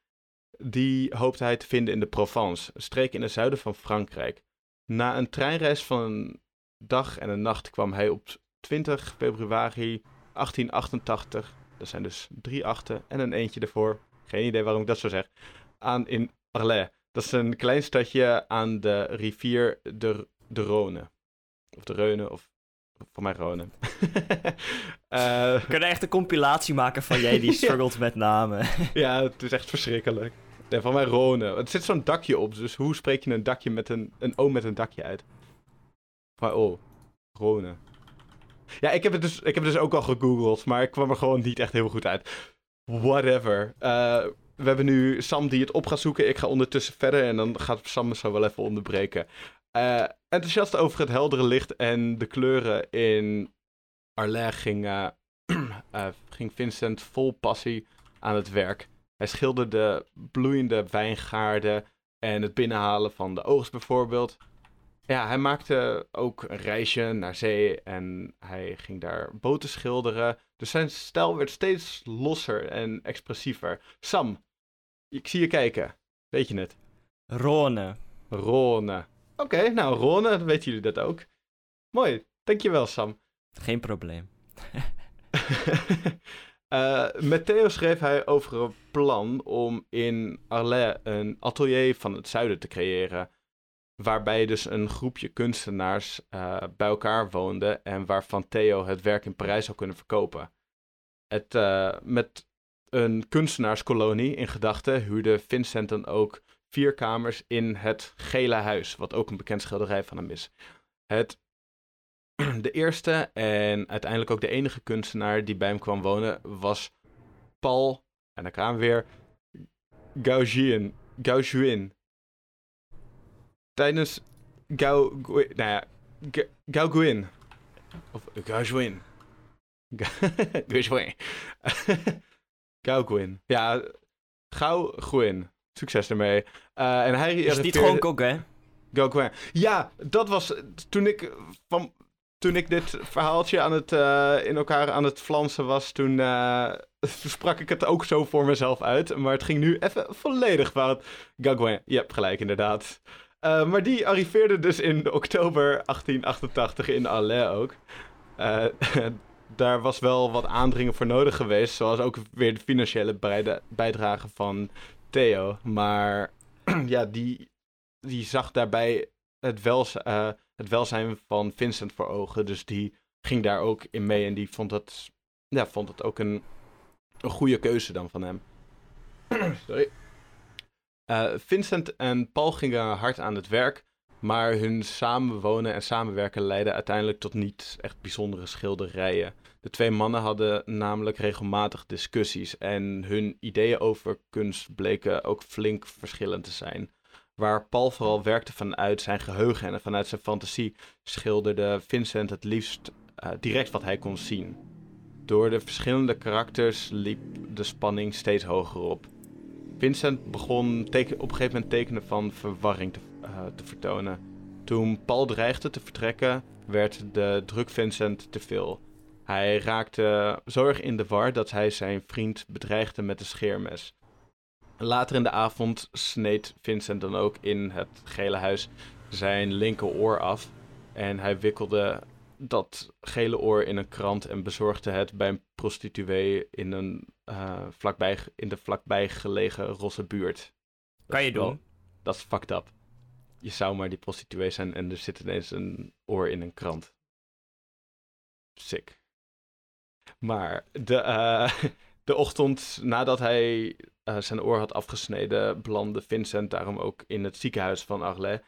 Die hoopte hij te vinden in de Provence, een streek in het zuiden van Frankrijk. Na een treinreis van een dag en een nacht kwam hij op 20 februari 1888, dat zijn dus drie achten en een eentje ervoor, geen idee waarom ik dat zo zeg, aan in Arles. Dat is een klein stadje aan de rivier de, de Rhône. Of de Reune, of voor mij Rhône. Eh, We kunnen echt een compilatie maken van jij die struggelt met namen. ja, het is echt verschrikkelijk. Nee, van mij Rhône. Het zit zo'n dakje op, dus hoe spreek je een dakje met een, een O met een dakje uit? Maar oh, Rhône. Ja, ik heb, het dus, ik heb het dus ook al gegoogeld, maar ik kwam er gewoon niet echt heel goed uit. Whatever. Eh, we hebben nu Sam die het op gaat zoeken. Ik ga ondertussen verder en dan gaat Sam me zo wel even onderbreken. Eh, enthousiast over het heldere licht en de kleuren in Arles ging, eh, ging Vincent vol passie aan het werk. Hij schilderde bloeiende wijngaarden en het binnenhalen van de oogst bijvoorbeeld. Ja, hij maakte ook een reisje naar zee en hij ging daar boten schilderen. Dus zijn stijl werd steeds losser en expressiever. Sam, ik zie je kijken. Weet je het? Rone. Rone. Oké, nou Rone, dan weten jullie dat ook. Mooi, dankjewel Sam. Geen probleem. Eh, met Theo schreef hij over een plan om in Arles een atelier van het zuiden te creëren. Waarbij dus een groepje kunstenaars eh, bij elkaar woonde en waarvan Theo het werk in Parijs zou kunnen verkopen. Het, eh, met een kunstenaarskolonie in gedachten huurde Vincent dan ook vier kamers in het Gele Huis, wat ook een bekend schilderij van hem is. Het de eerste en uiteindelijk ook de enige kunstenaar die bij hem kwam wonen was Paul, en dan gaan we weer, Gauguin. Gauguin. Tijdens Gau... Nou ja, Ga- Gauguin. Of Gauguin. Ga- Gauguin. Gauguin. Ja, Gauguin. Succes ermee. Eh, en hij Is het niet gewoon kok, hè? Gauguin. Ja, dat was toen ik van toen ik dit verhaaltje aan het, eh, in elkaar aan het flansen was, toen eh, sprak ik het ook zo voor mezelf uit. Maar het ging nu even volledig fout. Gauguin, je hebt gelijk inderdaad. Eh, maar die arriveerde dus in oktober 1888 in Alais ook. Eh, daar was wel wat aandringen voor nodig geweest, zoals ook weer de financiële bijdrage van Theo. Maar ja, die, die zag daarbij het, wels, eh, het welzijn van Vincent voor ogen. Dus die ging daar ook in mee en die vond het, ja, vond het ook een, een goede keuze dan van hem. Sorry. Eh, Vincent en Paul gingen hard aan het werk, maar hun samenwonen en samenwerken leidde uiteindelijk tot niet echt bijzondere schilderijen. De twee mannen hadden namelijk regelmatig discussies en hun ideeën over kunst bleken ook flink verschillend te zijn. Waar Paul vooral werkte vanuit zijn geheugen en vanuit zijn fantasie, schilderde Vincent het liefst eh, direct wat hij kon zien. Door de verschillende karakters liep de spanning steeds hoger op. Vincent begon op een gegeven moment tekenen van verwarring te, eh, te vertonen. Toen Paul dreigde te vertrekken, werd de druk Vincent te veel. Hij raakte zo erg in de war dat hij zijn vriend bedreigde met een scheermes. Later in de avond sneed Vincent dan ook in het gele huis zijn linkeroor af. En hij wikkelde dat gele oor in een krant en bezorgde het bij een prostituee in, een, uh, vlakbij, in de vlakbij gelegen rosse buurt. Kan je doen. dat is fucked up. Je zou maar die prostituee zijn en er zit ineens een oor in een krant. Sick. Maar de, uh, de ochtend nadat hij uh, zijn oor had afgesneden, belandde Vincent daarom ook in het ziekenhuis van Arles.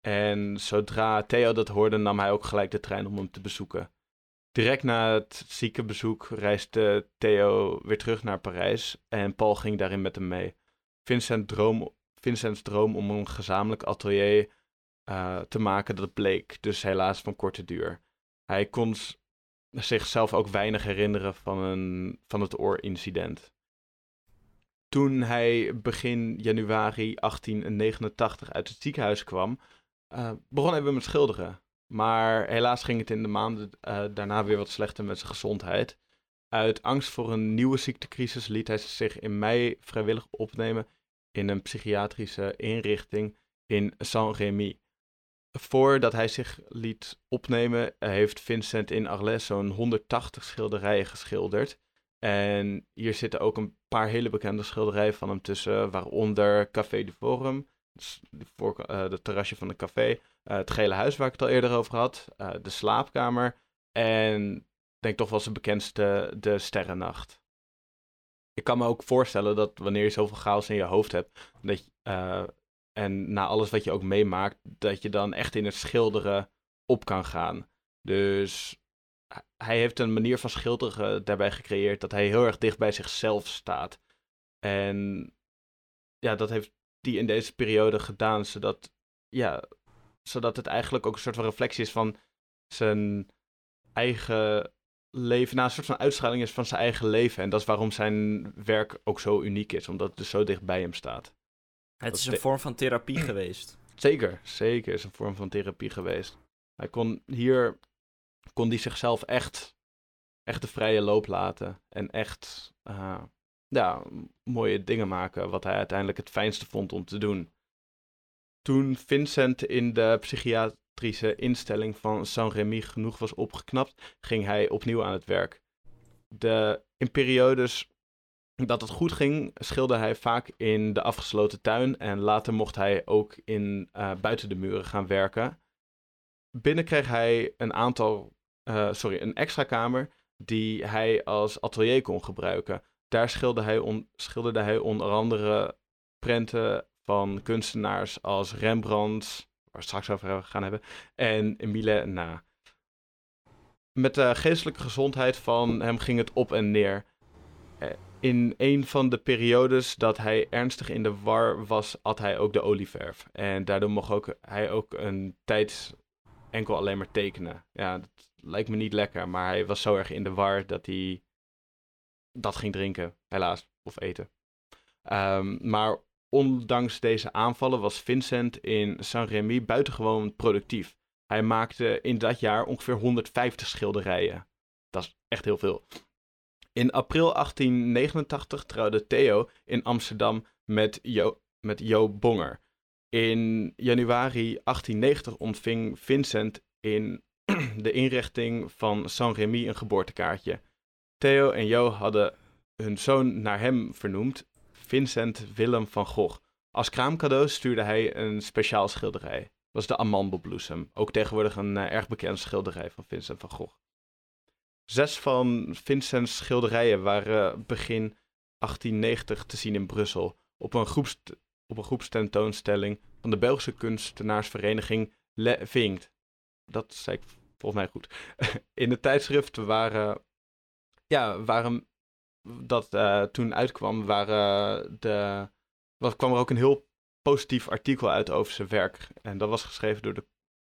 En zodra Theo dat hoorde, nam hij ook gelijk de trein om hem te bezoeken. Direct na het ziekenbezoek reisde Theo weer terug naar Parijs en Paul ging daarin met hem mee. Vincent droom, Vincent's droom om een gezamenlijk atelier uh, te maken, dat bleek dus helaas van korte duur. Hij kon zichzelf ook weinig herinneren van, een, van het oorincident. Toen hij begin januari 1889 uit het ziekenhuis kwam, uh, begon hij weer met schilderen. Maar helaas ging het in de maanden uh, daarna weer wat slechter met zijn gezondheid. Uit angst voor een nieuwe ziektecrisis liet hij zich in mei vrijwillig opnemen in een psychiatrische inrichting in Saint-Rémy. Voordat hij zich liet opnemen, heeft Vincent in Arles zo'n 180 schilderijen geschilderd. En hier zitten ook een paar hele bekende schilderijen van hem tussen, waaronder Café du Forum, voor, uh, de terrasje van een café, uh, het gele huis waar ik het al eerder over had, uh, de slaapkamer en denk toch wel zijn bekendste, de Sterrennacht. Ik kan me ook voorstellen dat wanneer je zoveel chaos in je hoofd hebt, dat je, en na alles wat je ook meemaakt, dat je dan echt in het schilderen op kan gaan. Dus hij heeft een manier van schilderen daarbij gecreëerd dat hij heel erg dicht bij zichzelf staat. En ja, dat heeft hij in deze periode gedaan, zodat, ja, zodat het eigenlijk ook een soort van reflectie is van zijn eigen leven, nou, een soort van uitstraling is van zijn eigen leven. En dat is waarom zijn werk ook zo uniek is, omdat het dus zo dicht bij hem staat. Het is een vorm van therapie geweest. Zeker, zeker is een vorm van therapie geweest. Hij kon hier kon hij zichzelf echt, echt de vrije loop laten. En echt uh, ja, mooie dingen maken, wat hij uiteindelijk het fijnste vond om te doen. Toen Vincent in de psychiatrische instelling van Saint-Rémy genoeg was opgeknapt, ging hij opnieuw aan het werk. De, in periodes dat het goed ging, schilderde hij vaak in de afgesloten tuin en later mocht hij ook in, uh, buiten de muren gaan werken. Binnen kreeg hij een aantal, uh, sorry, een extra kamer die hij als atelier kon gebruiken. Daar schilderde hij, schilderde hij onder andere prenten van kunstenaars als Rembrandt, waar we straks over gaan hebben, en Emile Na. Met de geestelijke gezondheid van hem ging het op en neer. Eh, in een van de periodes dat hij ernstig in de war was, had hij ook de olieverf. En daardoor mocht ook, hij ook een tijd enkel alleen maar tekenen. Ja, dat lijkt me niet lekker, maar hij was zo erg in de war dat hij dat ging drinken, helaas, of eten. Um, maar ondanks deze aanvallen was Vincent in Saint-Rémy buitengewoon productief. Hij maakte in dat jaar ongeveer 150 schilderijen. Dat is echt heel veel. In april 1889 trouwde Theo in Amsterdam met Jo, met jo Bonger. In januari 1890 ontving Vincent in de inrichting van Saint-Rémy een geboortekaartje. Theo en Jo hadden hun zoon naar hem vernoemd, Vincent Willem van Gogh. Als kraamcadeau stuurde hij een speciaal schilderij. Dat was de amandelbloesem. Ook tegenwoordig een uh, erg bekend schilderij van Vincent van Gogh. Zes van Vincent's schilderijen waren begin 1890 te zien in Brussel. Op een, groepst op een groepstentoonstelling van de Belgische kunstenaarsvereniging Le Vingt. Dat zei ik volgens mij goed. In het tijdschrift waren, ja, waren dat uh, toen uitkwam, waren de, wat, kwam er ook een heel positief artikel uit over zijn werk. En dat was geschreven door de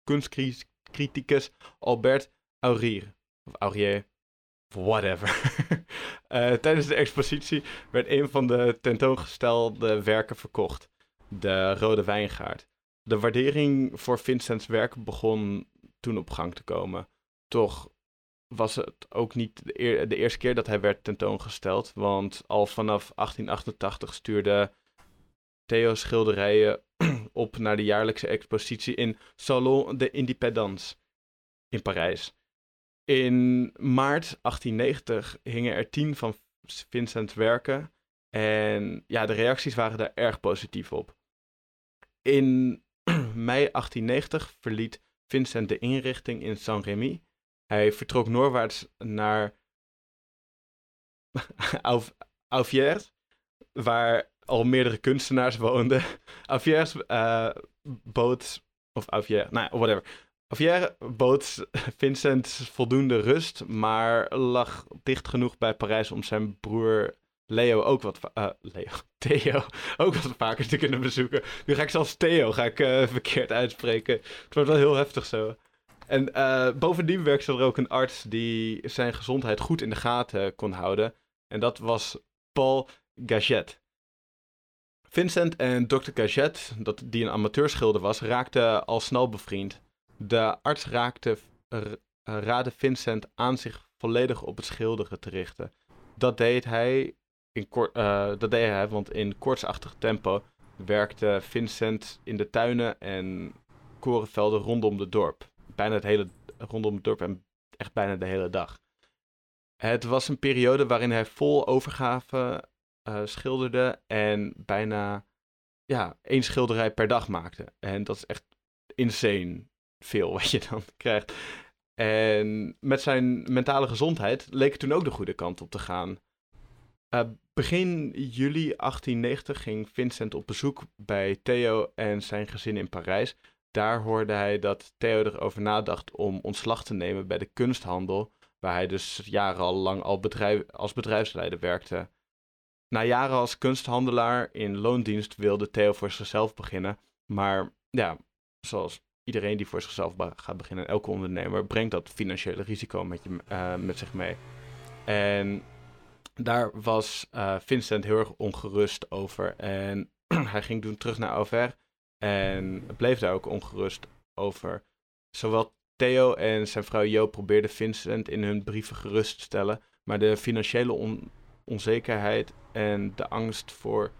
kunstcriticus Albert Aurier. Of Aurier, whatever. uh, tijdens de expositie werd een van de tentoongestelde werken verkocht. De Rode Wijngaard. De waardering voor Vincents werk begon toen op gang te komen. Toch was het ook niet de, eerste keer dat hij werd tentoongesteld. Want al vanaf 1888 stuurde Theo schilderijen op naar de jaarlijkse expositie in Salon de Indépendance in Parijs. In maart 1890 hingen er tien van Vincent werken. En ja, de reacties waren daar erg positief op. In mei 1890 verliet Vincent de inrichting in Saint-Rémy. Hij vertrok noordwaarts naar Auviers, waar al meerdere kunstenaars woonden. Auviers uh, bood, of Auviers, nou whatever. Auviers bood Vincent voldoende rust, maar lag dicht genoeg bij Parijs om zijn broer Leo ook wat, uh, Leo, Theo ook wat vaker te kunnen bezoeken. Nu ga ik zelfs Theo ga ik, uh, verkeerd uitspreken. Het wordt wel heel heftig zo. En uh, bovendien werkte er ook een arts die zijn gezondheid goed in de gaten kon houden. En dat was Paul Gaget. Vincent en Dr. Gaget, dat, die een amateurschilder was, raakten al snel bevriend. De arts raakte, raadde Vincent aan zich volledig op het schilderen te richten. Dat deed hij, in kort, uh, dat deed hij want in kortsachtig tempo werkte Vincent in de tuinen en korenvelden rondom het dorp. Bijna het hele, rondom het dorp en echt bijna de hele dag. Het was een periode waarin hij vol overgave uh, schilderde en bijna ja, één schilderij per dag maakte. En dat is echt insane veel wat je dan krijgt. En met zijn mentale gezondheid leek het toen ook de goede kant op te gaan. Uh, begin juli 1890 ging Vincent op bezoek bij Theo en zijn gezin in Parijs. Daar hoorde hij dat Theo erover nadacht om ontslag te nemen bij de kunsthandel, waar hij dus jarenlang al bedrijf, als bedrijfsleider werkte. Na jaren als kunsthandelaar in loondienst wilde Theo voor zichzelf beginnen. Maar ja, zoals iedereen die voor zichzelf gaat beginnen, elke ondernemer, brengt dat financiële risico met, je, uh, met zich mee. En daar was uh, Vincent heel erg ongerust over. En hij ging toen terug naar Auvers en bleef daar ook ongerust over. Zowel Theo en zijn vrouw Jo probeerden Vincent in hun brieven gerust te stellen. Maar de financiële on onzekerheid en de angst voor,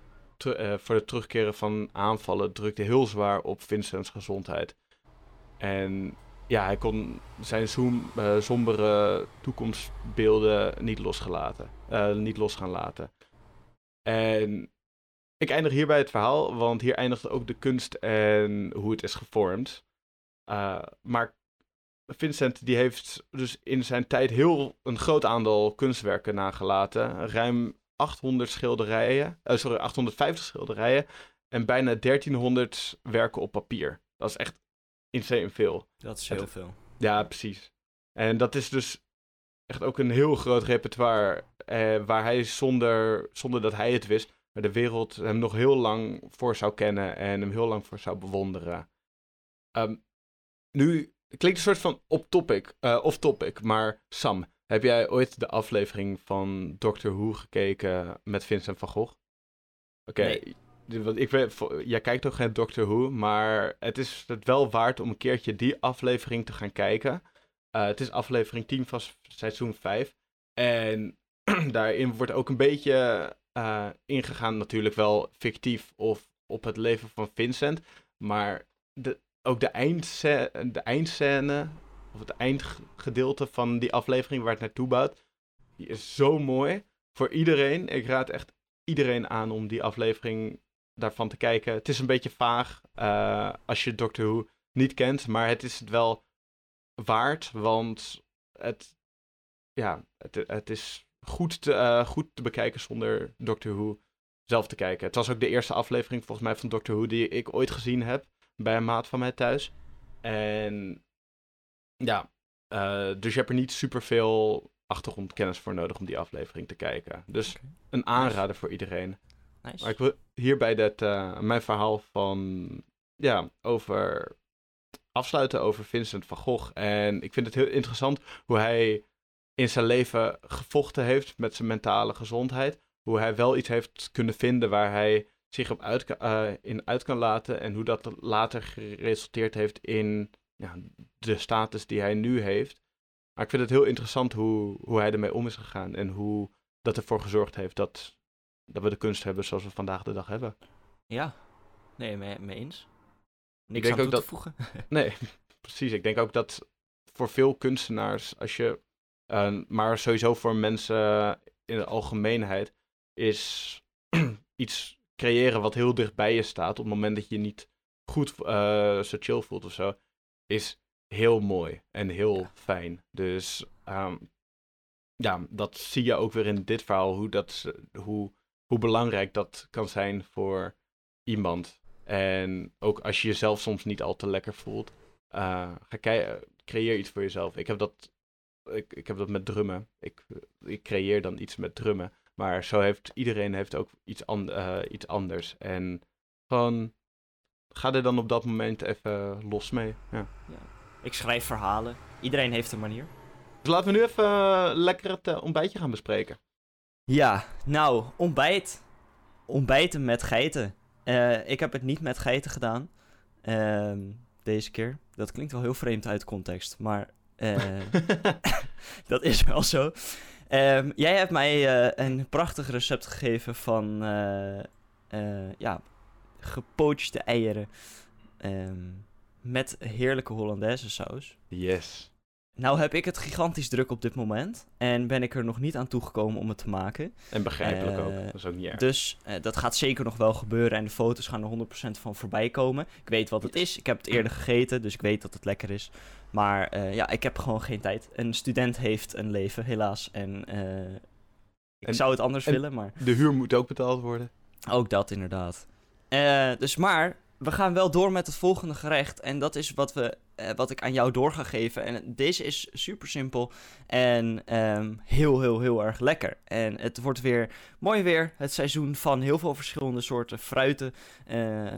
uh, voor het terugkeren van aanvallen drukte heel zwaar op Vincent's gezondheid. En ja, hij kon zijn uh, sombere toekomstbeelden niet losgelaten, uh, niet los gaan laten. En ik eindig hierbij het verhaal, want hier eindigt ook de kunst en hoe het is gevormd. Uh, maar Vincent die heeft dus in zijn tijd heel een groot aantal kunstwerken nagelaten. Ruim 800 schilderijen, uh, sorry, 850 schilderijen en bijna 1300 werken op papier. Dat is echt insane veel. Dat is heel veel. Ja, precies. En dat is dus echt ook een heel groot repertoire eh, waar hij zonder, zonder dat hij het wist, de wereld hem nog heel lang voor zou kennen en hem heel lang voor zou bewonderen. Um, nu klinkt een soort van op-topic, uh, off-topic, maar Sam, heb jij ooit de aflevering van Doctor Who gekeken met Vincent van Gogh? Oké, okay. nee. ik weet, jij kijkt toch geen Doctor Who, maar het is het wel waard om een keertje die aflevering te gaan kijken. Uh, het is aflevering 10 van seizoen 5. En daarin wordt ook een beetje uh, ingegaan, natuurlijk wel fictief of op het leven van Vincent. Maar de, ook de eindscène, de eindscène, of het eindgedeelte van die aflevering waar het naartoe bouwt, die is zo mooi voor iedereen. Ik raad echt iedereen aan om die aflevering daarvan te kijken. Het is een beetje vaag uh, als je Doctor Who niet kent, maar het is het wel waard, want het, ja, het, het is goed te, uh, goed te bekijken zonder Doctor Who zelf te kijken. Het was ook de eerste aflevering volgens mij van Doctor Who die ik ooit gezien heb bij een maat van mij thuis. En ja, uh, dus je hebt er niet super veel achtergrondkennis voor nodig om die aflevering te kijken. Dus okay. een aanrader nice. voor iedereen. Nice. Maar ik wil hierbij dat, uh, mijn verhaal van, ja, over afsluiten over Vincent van Gogh. En ik vind het heel interessant hoe hij in zijn leven gevochten heeft met zijn mentale gezondheid. Hoe hij wel iets heeft kunnen vinden waar hij zich op uit, uh, in uit kan laten. En hoe dat later geresulteerd heeft in ja, de status die hij nu heeft. Maar ik vind het heel interessant hoe, hoe hij ermee om is gegaan. En hoe dat ervoor gezorgd heeft dat, dat we de kunst hebben zoals we vandaag de dag hebben. Ja, nee, mee, mee eens. Niks aan toe dat, te voegen. nee, precies. Ik denk ook dat voor veel kunstenaars, als je, eh, maar sowieso voor mensen in de algemeenheid, is iets creëren wat heel dicht bij je staat op het moment dat je niet goed eh, zo chill voelt of zo, is heel mooi en heel Ja. fijn. Dus ehm, ja, dat zie je ook weer in dit verhaal, hoe, dat, hoe, hoe belangrijk dat kan zijn voor iemand. En ook als je jezelf soms niet al te lekker voelt, eh, ga kei- creëer iets voor jezelf. Ik heb dat, ik, ik heb dat met drummen. Ik, ik creëer dan iets met drummen. Maar zo heeft iedereen heeft ook iets, an- eh, iets anders. En gewoon, ga er dan op dat moment even los mee. Ja. Ik schrijf verhalen. Iedereen heeft een manier. Dus laten we nu even eh, lekker het eh, ontbijtje gaan bespreken. Ja, nou, ontbijt. Ontbijten met geiten. Eh, ik heb het niet met geiten gedaan. Ehm, deze keer. Dat klinkt wel heel vreemd uit context, maar dat is wel zo. Ehm, jij hebt mij eh, een prachtig recept gegeven van eh, eh, ja, gepoachte eieren ehm, met heerlijke Hollandaise saus. yes. Nou heb ik het gigantisch druk op dit moment en ben ik er nog niet aan toegekomen om het te maken. En begrijpelijk ook. Eh, Dat is ook niet erg. Dus eh, dat gaat zeker nog wel gebeuren en de foto's gaan er 100% van voorbij komen. Ik weet wat het is, ik heb het eerder gegeten, dus ik weet dat het lekker is. Maar eh, ja, ik heb gewoon geen tijd. Een student heeft een leven, helaas. En ik En- zou het anders en- willen, maar De huur moet ook betaald worden. ook dat inderdaad. Dus maar, we gaan wel door met het volgende gerecht. En dat is wat, we, eh, wat ik aan jou door ga geven. En deze is super simpel en ehm, heel, heel, heel erg lekker. En het wordt weer mooi weer. Het seizoen van heel veel verschillende soorten fruiten eh,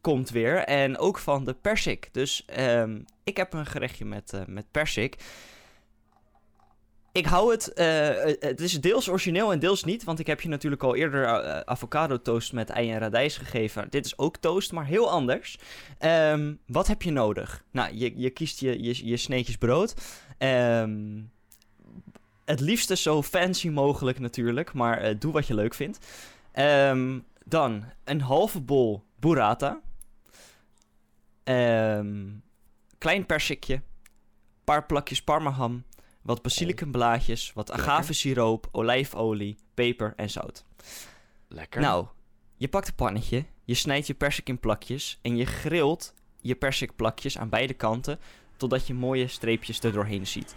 komt weer. En ook van de persik. Dus ehm, ik heb een gerechtje met, eh, met persik. Ik hou het, eh, eh, het is deels origineel en deels niet, want ik heb je natuurlijk al eerder eh, avocado toast met ei en radijs gegeven. Dit is ook toast, maar heel anders. Ehm, wat heb je nodig? Nou, je, je kiest je, je, je sneetjes brood. Ehm, het liefste zo fancy mogelijk natuurlijk, maar doe wat je leuk vindt. Ehm, dan een halve bol burrata. Klein persikje. paar plakjes parmaham. Wat basilicumblaadjes, wat agavesiroop, olijfolie, peper en zout. Lekker. Nou, je pakt een pannetje, je snijdt je persik in plakjes en je grilt je persikplakjes aan beide kanten totdat je mooie streepjes er doorheen ziet.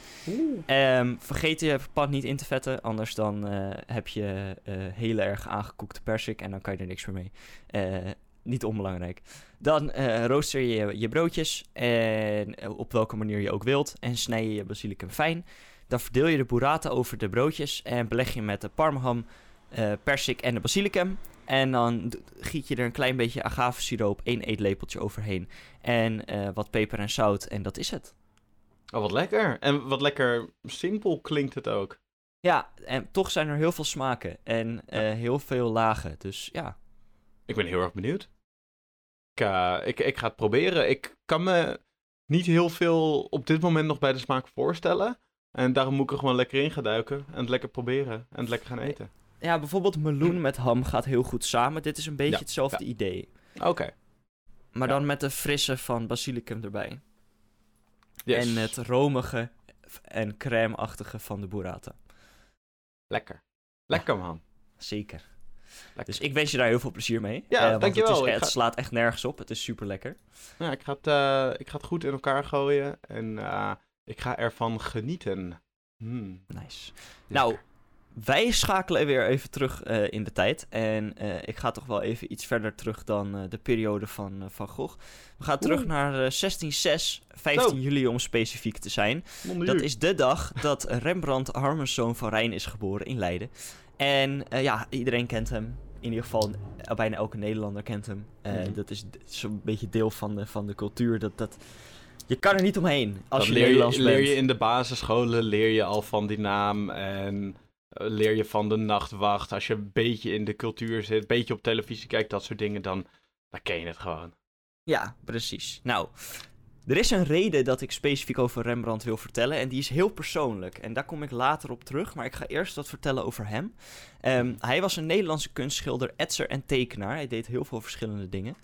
Ehm, vergeet je pan niet in te vetten, anders dan eh, heb je eh heel erg aangekoekte persik en dan kan je er niks meer mee. Eh, niet onbelangrijk. Dan eh, rooster je je broodjes en eh, op welke manier je ook wilt en snij je je basilicum fijn. Dan verdeel je de burrata over de broodjes en beleg je met de parmaham, eh persik en de basilicum. En dan giet je er een klein beetje agavesiroop, één eetlepeltje overheen. En wat peper en zout en dat is het. Oh, wat lekker. En wat lekker simpel klinkt het ook. Ja, en toch zijn er heel veel smaken en heel veel lagen. Dus ja, Ik ben heel erg benieuwd. Ik, eh, ik, ik ga het proberen. Ik kan me niet heel veel op dit moment nog bij de smaak voorstellen. En daarom moet ik er gewoon lekker in gaan duiken. En het lekker proberen. En het lekker gaan eten. ja bijvoorbeeld meloen met ham gaat heel goed samen. Dit is een beetje Ja, hetzelfde idee. Oké. Maar Ja. dan met de frisse van basilicum erbij. Yes. En het romige en crème-achtige van de burrata. Lekker. Lekker man. Zeker. Lekker. Dus ik wens je daar heel veel plezier mee. Ja, want dankjewel. Het, is, het ga- slaat echt nergens op. Het is super lekker. Ja, ik, ga het, eh, ik ga het goed in elkaar gooien. En eh, ik ga ervan genieten. Hmm, Nice. lekker. Nou, wij schakelen weer even terug in de tijd. En ik ga toch wel even iets verder terug dan de periode van Van Gogh. We gaan terug Oeh. naar eh 1606, 15 Zo. juli om specifiek te zijn. Dat is de dag dat Rembrandt Harmenszoon van Rijn is geboren in Leiden. En eh, ja, iedereen kent hem. In ieder geval, eh, bijna elke Nederlander kent hem. Mhm. Dat is zo'n beetje deel van de, van de cultuur. Dat, dat, je kan er niet omheen als Dat je leer Nederlands je, bent. leer je in de basisscholen, leer je al van die naam en leer je van de nachtwacht. Als je een beetje in de cultuur zit, een beetje op televisie kijkt, dat soort dingen, dan, dan ken je het gewoon. Ja, precies. Nou, er is een reden dat ik specifiek over Rembrandt wil vertellen. En die is heel persoonlijk. En daar kom ik later op terug. Maar ik ga eerst wat vertellen over hem. Ehm, hij was een Nederlandse kunstschilder, etser en tekenaar. Hij deed heel veel verschillende dingen.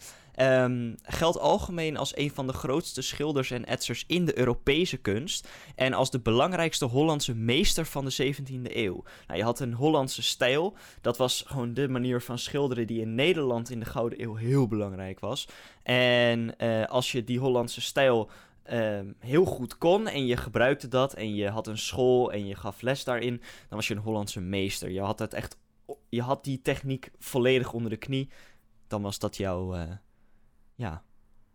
Um, geldt algemeen als een van de grootste schilders en etsers in de Europese kunst. En als de belangrijkste Hollandse meester van de 17e eeuw. Nou, je had een Hollandse stijl. Dat was gewoon de manier van schilderen die in Nederland in de Gouden Eeuw heel belangrijk was. En uh, als je die Hollandse stijl uh, heel goed kon en je gebruikte dat en je had een school en je gaf les daarin, dan was je een Hollandse meester. Je had het echt, je had die techniek volledig onder de knie. Dan was dat jouw, uh, ja,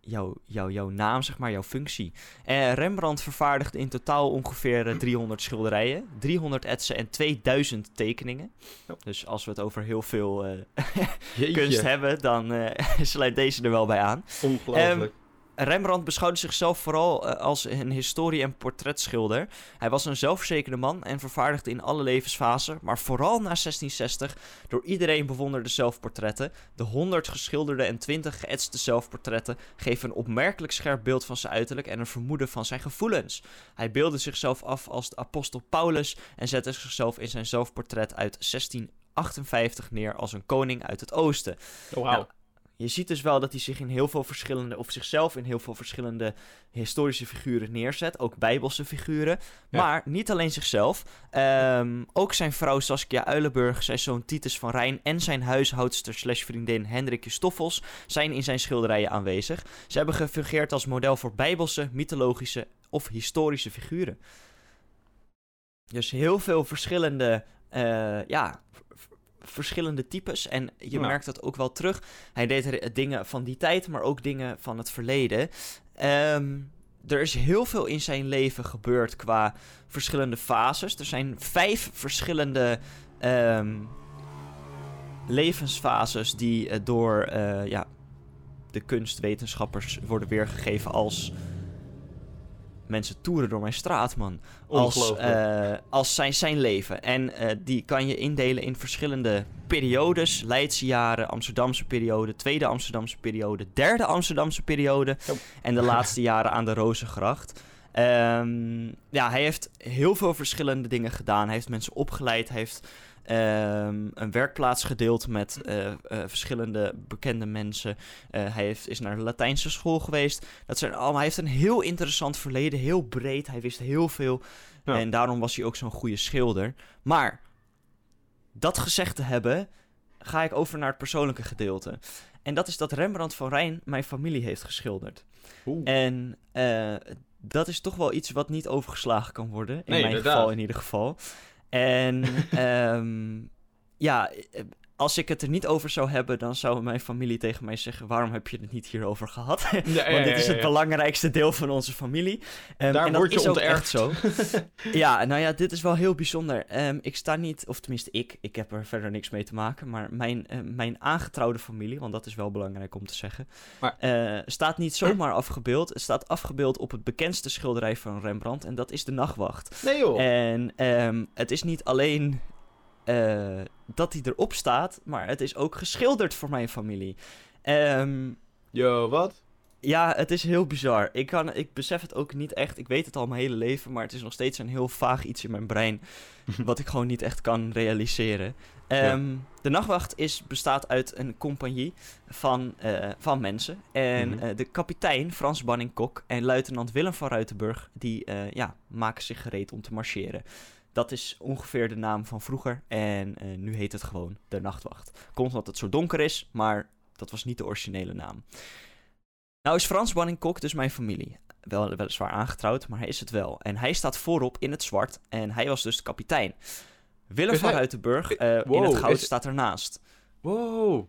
jouw, jouw, jouw naam, zeg maar, jouw functie. Uh, Rembrandt vervaardigde in totaal ongeveer 300 schilderijen, 300 etsen en 2000 tekeningen. Oh. Dus als we het over heel veel kunst hebben, dan sluit deze er wel bij aan. Ongelooflijk. Um, Rembrandt beschouwde zichzelf vooral uh, als een historie- en portretschilder. Hij was een zelfverzekerde man en vervaardigde in alle levensfasen, maar vooral na 1660, door iedereen bewonderde zelfportretten. De 100 geschilderde en 20 geëtste zelfportretten geven een opmerkelijk scherp beeld van zijn uiterlijk en een vermoeden van zijn gevoelens. Hij beeldde zichzelf af als de apostel Paulus en zette zichzelf in zijn zelfportret uit 1658 neer als een koning uit het oosten. Oh, wow. nou, je ziet dus wel dat hij zich in heel veel verschillende, of zichzelf in heel veel verschillende historische figuren neerzet. Ook bijbelse figuren. Maar niet alleen zichzelf. Um, ook zijn vrouw Saskia Uilenburg, zijn zoon Titus van Rijn en zijn huishoudster slash vriendin Hendrikje Stoffels zijn in zijn schilderijen aanwezig. Ze hebben gefungeerd als model voor bijbelse, mythologische of historische figuren. Dus heel veel verschillende uh, ja, verschillende types. En je merkt dat ook wel terug. Hij deed er dingen van die tijd, maar ook dingen van het verleden. Um, er is heel veel in zijn leven gebeurd qua verschillende fases. Er zijn vijf verschillende um, levensfases die uh, door uh, ja, de kunstwetenschappers worden weergegeven als mensen toeren door mijn straat, man. Als, uh, als zijn, zijn leven. En uh, die kan je indelen in verschillende periodes. Leidse jaren, Amsterdamse periode, tweede Amsterdamse periode, derde Amsterdamse periode. Oh. En de laatste jaren aan de Rozengracht. Um, ja, hij heeft heel veel verschillende dingen gedaan. Hij heeft mensen opgeleid, hij heeft um, een werkplaats gedeeld met uh, uh, verschillende bekende mensen. Uh, hij heeft, is naar de Latijnse school geweest. Dat zijn allemaal, hij heeft een heel interessant verleden, heel breed. Hij wist heel veel. Ja. En daarom was hij ook zo'n goede schilder. Maar dat gezegd te hebben, ga ik over naar het persoonlijke gedeelte. En dat is dat Rembrandt van Rijn mijn familie heeft geschilderd. Oeh. En dat is toch wel iets wat niet overgeslagen kan worden. In nee, mijn inderdaad. geval in ieder geval. En um, ja, als ik het er niet over zou hebben, dan zou mijn familie tegen mij zeggen: waarom heb je het niet hierover gehad? Ja, ja, Want dit is het belangrijkste deel van onze familie. Um, Daar en dat word je is ook echt zo. ja, nou ja, dit is wel heel bijzonder. Um, ik sta niet, of tenminste ik, ik heb er verder niks mee te maken, maar mijn, uh, mijn aangetrouwde familie, want dat is wel belangrijk om te zeggen, maar, uh, staat niet zomaar afgebeeld. Het staat afgebeeld op het bekendste schilderij van Rembrandt en dat is de Nachtwacht. Nee joh. En um, het is niet alleen uh, dat hij erop staat, maar het is ook geschilderd voor mijn familie. Um, Yo, wat? Ja, het is heel bizar. Ik, kan, ik besef het ook niet echt. Ik weet het al mijn hele leven, maar het is nog steeds een heel vaag iets in mijn brein. wat ik gewoon niet echt kan realiseren. Um, ja. De Nachtwacht is, bestaat uit een compagnie van, uh, van mensen. En mm -hmm. uh, de kapitein, Frans Banning-Kok, en luitenant Willem van Ruitenburg... die uh, ja, maken zich gereed om te marcheren. Dat is ongeveer de naam van vroeger. En uh, nu heet het gewoon de Nachtwacht. Komt omdat het zo donker is, maar dat was niet de originele naam. Nou is Frans Banning-Kok dus mijn familie. Wel, weliswaar aangetrouwd, maar hij is het wel. En hij staat voorop in het zwart. En hij was dus de kapitein. Willem van Ruitenburg uh, wow, in het goud is... staat ernaast. Wow.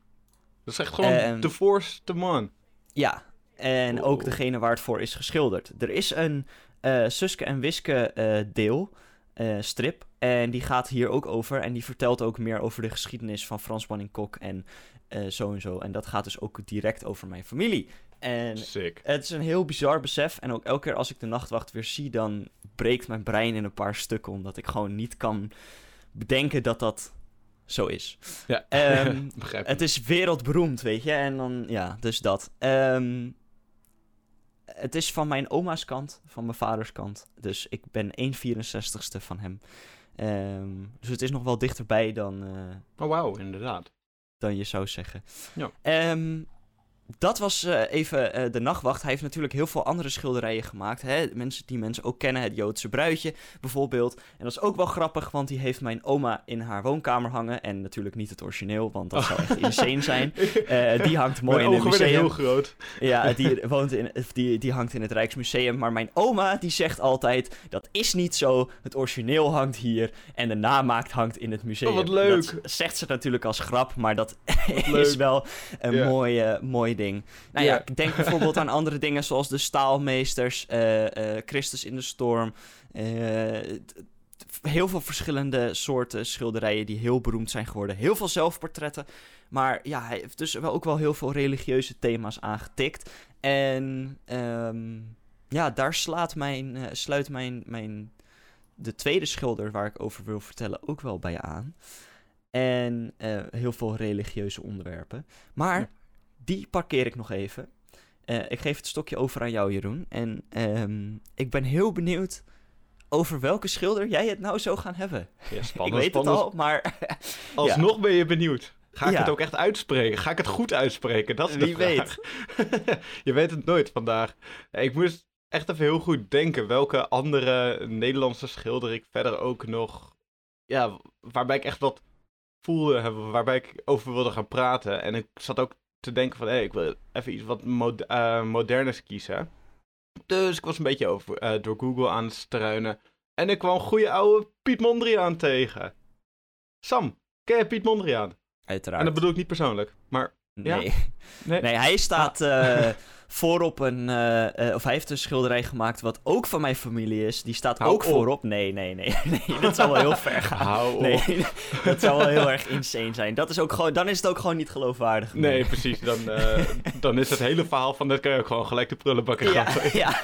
Dat is echt gewoon uh, de voorste man. Ja, en wow. ook degene waar het voor is geschilderd. Er is een uh, Suske en Wiske deel... Uh, strip. En die gaat hier ook over. En die vertelt ook meer over de geschiedenis van Frans Banning Kok en uh, zo en zo. En dat gaat dus ook direct over mijn familie. En Sick. het is een heel bizar besef. En ook elke keer als ik de nachtwacht weer zie, dan breekt mijn brein in een paar stukken. Omdat ik gewoon niet kan bedenken dat dat zo is. Ja, um, Het is wereldberoemd, weet je. En dan, ja, dus dat. Um, het is van mijn oma's kant, van mijn vaders kant. Dus ik ben 1 64ste van hem. Ehm, dus het is nog wel dichterbij dan, eh, Oh, wauw, inderdaad. dan je zou zeggen. Ja. Ehm, dat was eh, even eh, de nachtwacht. Hij heeft natuurlijk heel veel andere schilderijen gemaakt. Hè? Mensen die mensen ook kennen, het Joodse bruidje bijvoorbeeld. En dat is ook wel grappig, want die heeft mijn oma in haar woonkamer hangen. En natuurlijk niet het origineel, want dat zou echt insane zijn. Eh, die hangt mooi Mijn in het museum. heel groot. Ja, die, woont in, die, die hangt in het Rijksmuseum. Maar mijn oma die zegt altijd: dat is niet zo. Het origineel hangt hier. En de namaak hangt in het museum. Oh, wat leuk. Dat zegt ze natuurlijk als grap. Maar dat is wel een Ja. mooi, eh, mooi ding. Nou ja, Ja. ik denk bijvoorbeeld aan andere dingen zoals de Staalmeesters, eh, eh, Christus in de Storm. eh, heel veel verschillende soorten schilderijen die heel beroemd zijn geworden. Heel veel zelfportretten. Maar ja, hij heeft dus wel ook wel heel veel religieuze thema's aangetikt. En ehm, ja, daar slaat mijn, sluit mijn, mijn, de tweede schilder waar ik over wil vertellen ook wel bij aan. En heel veel religieuze onderwerpen. Maar Ja. Die parkeer ik nog even. Eh, ik geef het stokje over aan jou, Jeroen. En ehm, ik ben heel benieuwd over welke schilder jij het nou zou gaan hebben. Ja, ik spannend, weet spannend. het al, maar Alsnog ben je benieuwd. Ga ik Ja. het ook echt uitspreken? Ga ik het goed uitspreken? Dat is de Wie vraag. je weet het nooit vandaag. Ik moest echt even heel goed denken welke andere Nederlandse schilder ik verder ook nog... Ja, waarbij ik echt wat voelde, waarbij ik over wilde gaan praten. En ik zat ook te denken van, hé, ik wil even iets wat mod eh, moderners kiezen. Dus ik was een beetje over, eh, door Google aan het struinen. En ik kwam goede oude Piet Mondriaan tegen. Sam, ken je Piet Mondriaan? uiteraard. En dat bedoel ik niet persoonlijk, maar ja. Nee. nee. nee, hij staat eh, voorop een... eh, eh, of hij heeft een schilderij gemaakt wat ook van mijn familie is. Die staat Hou ook op. voorop. Nee, nee, nee. nee dat zou wel heel ver gaan. Hou op. Nee, dat zou wel heel erg insane zijn. Dat is ook gewoon, dan is het ook gewoon niet geloofwaardig. meer. Nee, precies. Dan, eh, dan is het hele verhaal van dit kan je ook gewoon gelijk de prullenbakken Ja, gaan. ja.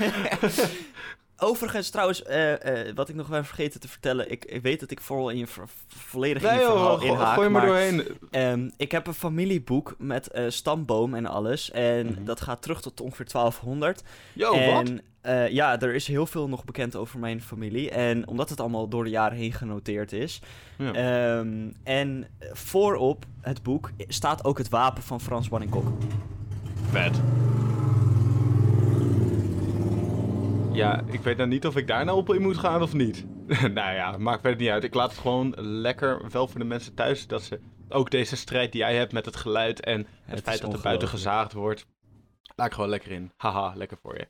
Overigens, trouwens, eh, eh, wat ik nog ben vergeten te vertellen. Ik, ik weet dat ik vooral in je ver- volledig in Nee je verhaal joh, inhaak. gooi maar maar doorheen. Ehm, ik heb een familieboek met eh, stamboom en alles. En Mhm. dat gaat terug tot ongeveer 1200. Yo, en wat? ja, er is heel veel nog bekend over mijn familie. En omdat het allemaal door de jaren heen genoteerd is. Ja. Ehm, en voorop het boek staat ook het wapen van Frans Wanninkok. Vet. Ja, ik weet nou niet of ik daar nou op in moet gaan of niet. nou ja, maakt verder niet uit. Ik laat het gewoon lekker, wel voor de mensen thuis, dat ze ook deze strijd die jij hebt met het geluid en het, Het feit dat er buiten gezaagd wordt, laat ik gewoon lekker in. Haha, lekker voor je.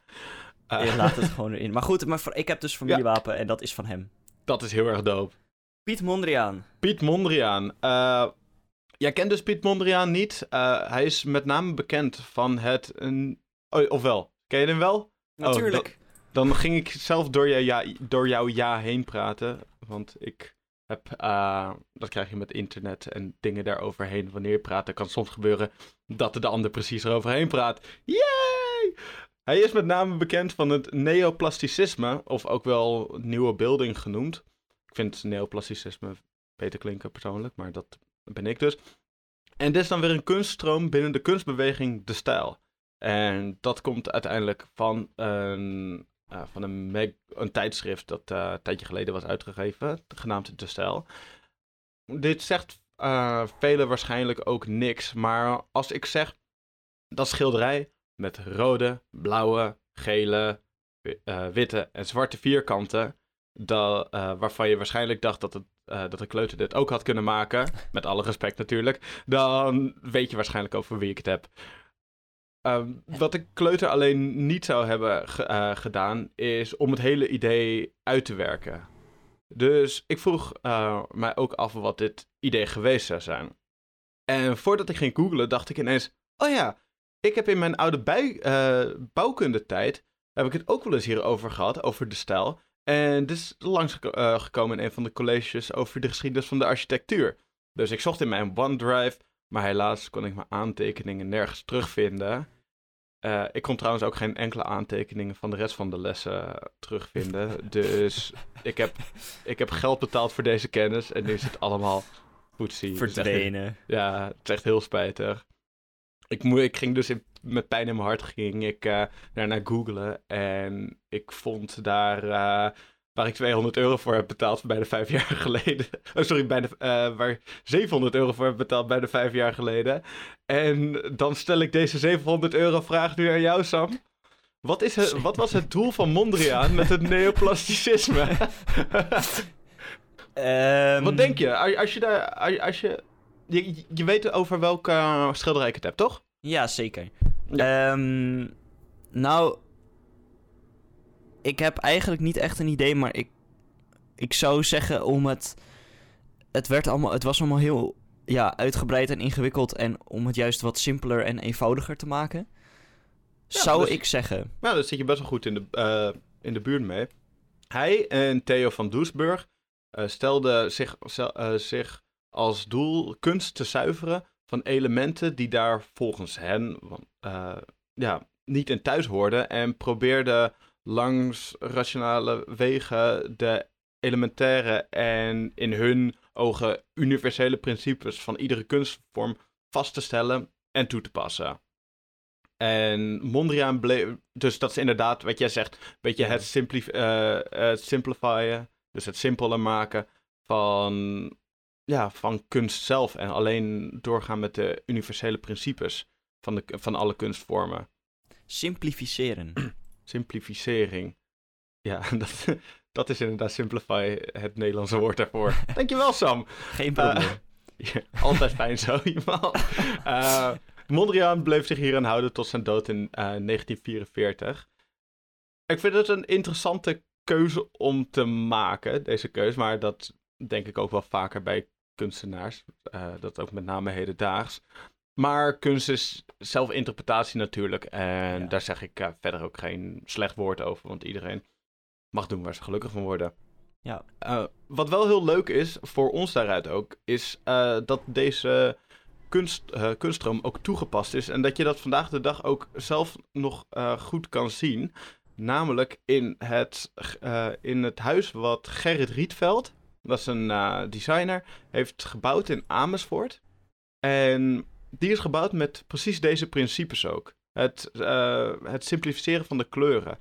Eh, Je laat het gewoon erin. Maar goed, maar voor- ik heb dus familiewapen en dat is van hem. dat is heel erg dope. Piet Mondriaan. Piet Mondriaan. Eh, jij kent dus Piet Mondriaan niet. Eh, hij is met name bekend van het... Een... Oh, ofwel, ken je hem wel? Natuurlijk. Dan ging ik zelf door, je ja, door jouw ja heen praten. Want ik heb... eh, dat krijg je met internet en dingen daaroverheen. Wanneer je praat, dan kan soms gebeuren dat de ander precies eroverheen praat. Yay! Hij is met name bekend van het neoplasticisme, of ook wel nieuwe beelding genoemd. Ik vind neoplasticisme beter klinken persoonlijk, maar dat ben ik dus. En dit is dan weer een kunststroom binnen de kunstbeweging De Stijl. En dat komt uiteindelijk van een, eh, van een, een tijdschrift dat eh, een tijdje geleden was uitgegeven, genaamd De Stijl. Dit zegt eh velen waarschijnlijk ook niks, maar als ik zeg dat schilderij met rode, blauwe, gele, wi- witte en zwarte vierkanten, dat, waarvan je waarschijnlijk dacht dat, het, dat een kleuter dit ook had kunnen maken, met alle respect natuurlijk, dan weet je waarschijnlijk over wie ik het heb. Ehm, wat de kleuter alleen niet zou hebben ge- eh, gedaan, is om het hele idee uit te werken. Dus ik vroeg eh, mij ook af wat dit idee geweest zou zijn. En voordat ik ging googlen, dacht ik ineens: oh ja, ik heb in mijn oude bij, eh, bouwkundetijd heb ik het ook wel eens hierover gehad, over de stijl. En dit is langsgekomen gekomen in een van de colleges over de geschiedenis van de architectuur. Dus ik zocht in mijn OneDrive, maar helaas kon ik mijn aantekeningen nergens terugvinden. Eh, ik kon trouwens ook geen enkele aantekeningen van de rest van de lessen terugvinden. dus ik heb, ik heb geld betaald voor deze kennis en nu is het allemaal poetsie. Het echt- Verdwenen. ja, het is echt heel spijtig. Ik, moe, ik ging dus in- met pijn in mijn hart ging ik eh daarna googlen en ik vond daar eh, waar ik 200 euro voor heb betaald bijna vijf jaar geleden. Oh, sorry, bijna, uh, waar 700 euro voor heb betaald bijna vijf jaar geleden. En dan stel ik deze 700 euro vraag nu aan jou, Sam. Wat, is het, wat was het doel van Mondriaan met het neoplasticisme? Ehm, wat denk je? Als je, daar, als je, je, je weet over welke schilderij ik het heb, toch? Ja, zeker. Ehm, nou, ik heb eigenlijk niet echt een idee, maar ik, ik zou zeggen om het... Het, werd allemaal, het was allemaal heel ja, uitgebreid en ingewikkeld en om het juist wat simpeler en eenvoudiger te maken. zou ik zeggen. Ja, daar zit je best wel goed in de, uh, in de buurt mee. Hij en Theo van Doesburg uh, stelden zich, uh, zich als doel kunst te zuiveren van elementen die daar volgens hen ja, niet in thuis hoorden en probeerden langs rationale wegen de elementaire en in hun ogen universele principes van iedere kunstvorm vast te stellen en toe te passen. En Mondriaan bleef, dus dat is inderdaad wat jij zegt, een beetje het, simplif uh, het simplifyen, dus het simpeler maken van, ja, van kunst zelf en alleen doorgaan met de universele principes van, de, van alle kunstvormen. Simplificeren. Simplificering. Ja, dat, dat is inderdaad simplify het Nederlandse woord daarvoor. Dankjewel, Sam. Geen probleem. Uh, ja, altijd fijn zo, iemand. Uh, Mondriaan bleef zich hier aan houden tot zijn dood in uh, eh, 1944. Ik vind het een interessante keuze om te maken, deze keuze. Maar dat denk ik ook wel vaker bij kunstenaars. dat ook met name hedendaags. Maar kunst is zelfinterpretatie natuurlijk. En daar zeg ik uh, verder ook geen slecht woord over. Want iedereen mag doen waar ze gelukkig van worden. Ja. Uh, wat wel heel leuk is, voor ons daaruit ook, is uh, dat deze kunst, kunststroom ook toegepast is. En dat je dat vandaag de dag ook zelf nog goed kan zien. Namelijk in het, in het huis wat Gerrit Rietveld, dat is een designer, heeft gebouwd in Amersfoort. En die is gebouwd met precies deze principes ook. Het, uh, het simplificeren van de kleuren.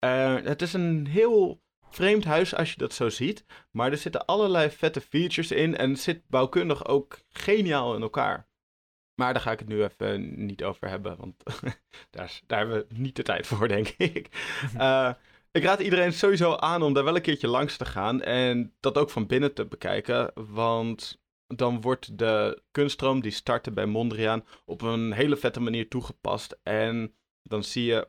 Uh, het is een heel vreemd huis als je dat zo ziet. Maar er zitten allerlei vette features in. En het zit bouwkundig ook geniaal in elkaar. Maar daar ga ik het nu even niet over hebben. Want daar, daar hebben we niet de tijd voor, denk ik. Uh, ik raad iedereen sowieso aan om daar wel een keertje langs te gaan. En dat ook van binnen te bekijken. Want dan wordt de kunststroom die startte bij Mondriaan op een hele vette manier toegepast. En dan zie je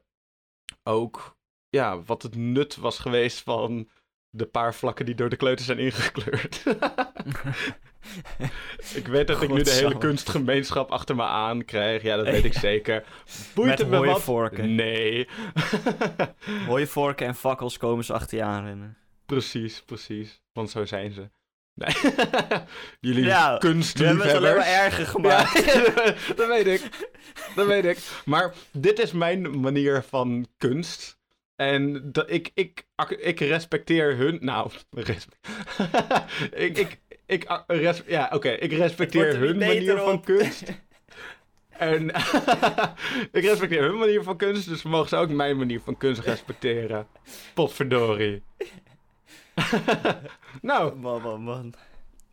ook ja, wat het nut was geweest van de paar vlakken die door de kleuters zijn ingekleurd. ik weet dat ik nu de hele kunstgemeenschap achter me aan krijg. Ja, dat weet ik zeker. Boeit Met mooie vorken. Nee. mooie vorken en fakkels komen ze achter je aanrennen. Precies, precies. Want zo zijn ze. Nee. Jullie ja, kunstliefhebbers. We hebben het alleen maar erger gemaakt. dat weet ik. Dat weet ik. Maar dit is mijn manier van kunst. En dat, ik, ik, ik respecteer hun... Nou, ik, ik, ik, res, ja, oké. ik respecteer hun manier van kunst. En ik respecteer hun manier van kunst, dus mogen ze ook mijn manier van kunst respecteren. Potverdorie. Nou. Man, man, man.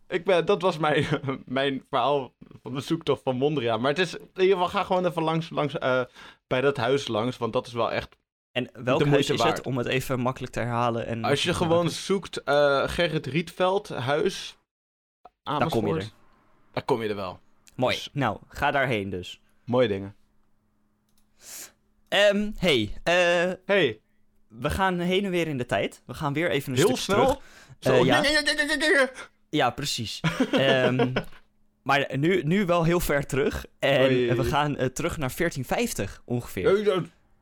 Ik ben, dat was mijn, mijn verhaal van de zoektocht van Mondriaan. Maar het is, in ieder geval, ga gewoon even langs, langs uh, bij dat huis langs, want dat is wel echt En welk huis is waard. het, om het even makkelijk te herhalen? En Als je gewoon zoekt uh, Gerrit Rietveld, huis, Amersfoort. Dan kom je er. Dan kom je er wel. Mooi. Dus... Nou, ga daarheen dus. Mooie dingen. Um, hey. Uh, hey we gaan heen en weer in de tijd. We gaan weer even een Heel stuk snel? Zo. Uh, ja. ja, precies. um, maar nu, nu wel heel ver terug. En we gaan uh, terug naar 1450 ongeveer.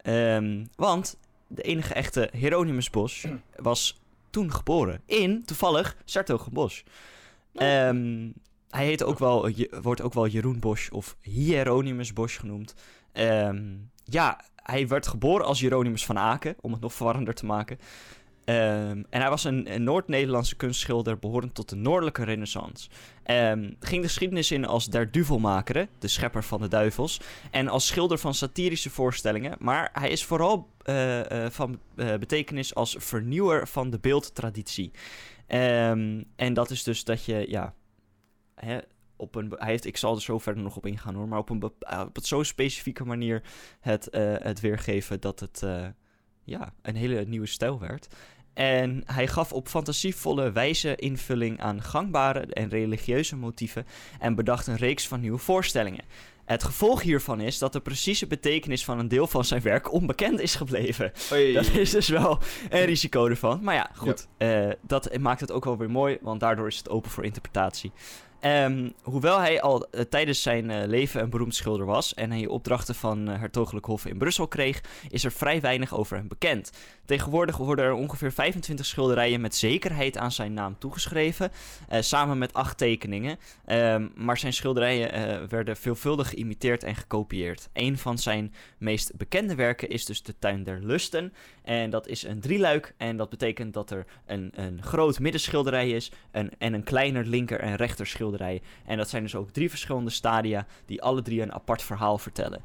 Um, want de enige echte Hieronymus Bosch was toen geboren. In, toevallig, Sartogenbosch. Um, hij heet ook wel, je, wordt ook wel Jeroen Bosch of Hieronymus Bosch genoemd. Um, ja, hij werd geboren als Jeronimus van Aken, om het nog verwarrender te maken. Ehm, en hij was een, Noord-Nederlandse kunstschilder behorend tot de Noordelijke Renaissance. Ehm, ging de geschiedenis in als der duvelmaker, de schepper van de duivels, en als schilder van satirische voorstellingen. Maar hij is vooral eh, eh, van eh, betekenis als vernieuwer van de beeldtraditie. Ehm, en dat is dus dat je, ja, hè, op een, hij heeft, ik zal er zo verder nog op ingaan hoor, maar op een, op een zo specifieke manier het, het weergeven dat het ja, een hele nieuwe stijl werd. En hij gaf op fantasievolle wijze invulling aan gangbare en religieuze motieven en bedacht een reeks van nieuwe voorstellingen. Het gevolg hiervan is dat de precieze betekenis van een deel van zijn werk onbekend is gebleven. Oei. Dat is dus wel een risico ervan. Maar ja, goed. eh, dat maakt het ook wel weer mooi, want daardoor is het open voor interpretatie. Ehm, hoewel hij al eh, tijdens zijn eh, leven een beroemd schilder was en hij opdrachten van eh, hertogelijk hof in Brussel kreeg, is er vrij weinig over hem bekend. Tegenwoordig worden er ongeveer 25 schilderijen met zekerheid aan zijn naam toegeschreven, samen met acht tekeningen. Ehm, maar zijn schilderijen werden veelvuldig geïmiteerd en gekopieerd. Een van zijn meest bekende werken is dus de Tuin der Lusten. En dat is een drieluik. En dat betekent dat er een, een groot middenschilderij is. Een, en een kleiner linker en rechter schilderij. En dat zijn dus ook drie verschillende stadia. Die alle drie een apart verhaal vertellen.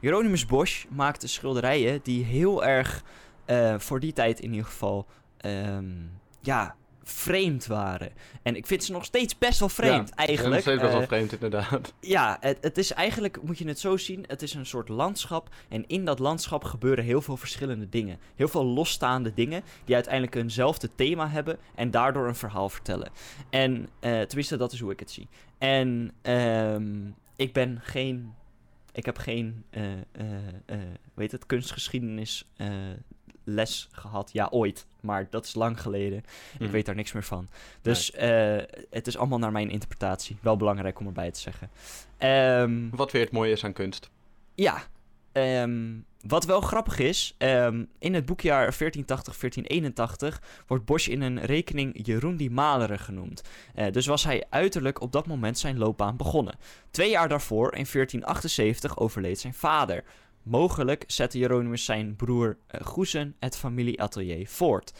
Hieronymus Bosch maakte schilderijen die heel erg. eh, voor die tijd in ieder geval. ehm, ja, vreemd waren. En ik vind ze nog steeds best wel vreemd, Ja, eigenlijk. Nog steeds best wel Eh, vreemd, inderdaad. ja, het, het is eigenlijk, moet je het zo zien, het is een soort landschap. En in dat landschap gebeuren heel veel verschillende dingen. Heel veel losstaande dingen die uiteindelijk eenzelfde thema hebben en daardoor een verhaal vertellen. En eh, tenminste, dat is hoe ik het zie. En ehm, ik ben geen, ik heb geen, eh eh weet het, kunstgeschiedenis les gehad. Ja, ooit, maar dat is lang geleden. Ik Mhm. weet daar niks meer van. Dus eh, het is allemaal naar mijn interpretatie. Wel belangrijk om erbij te zeggen. Ehm, Wat weer het mooie is aan kunst. ja, ehm, wat wel grappig is, ehm, in het boekjaar 1480-1481 wordt Bosch in een rekening Jeroen die Maleren genoemd. Eh, dus was hij uiterlijk op dat moment zijn loopbaan begonnen. Twee jaar daarvoor, in 1478, overleed zijn vader. Mogelijk zette Jeronimus zijn broer eh, Goesen het familieatelier voort.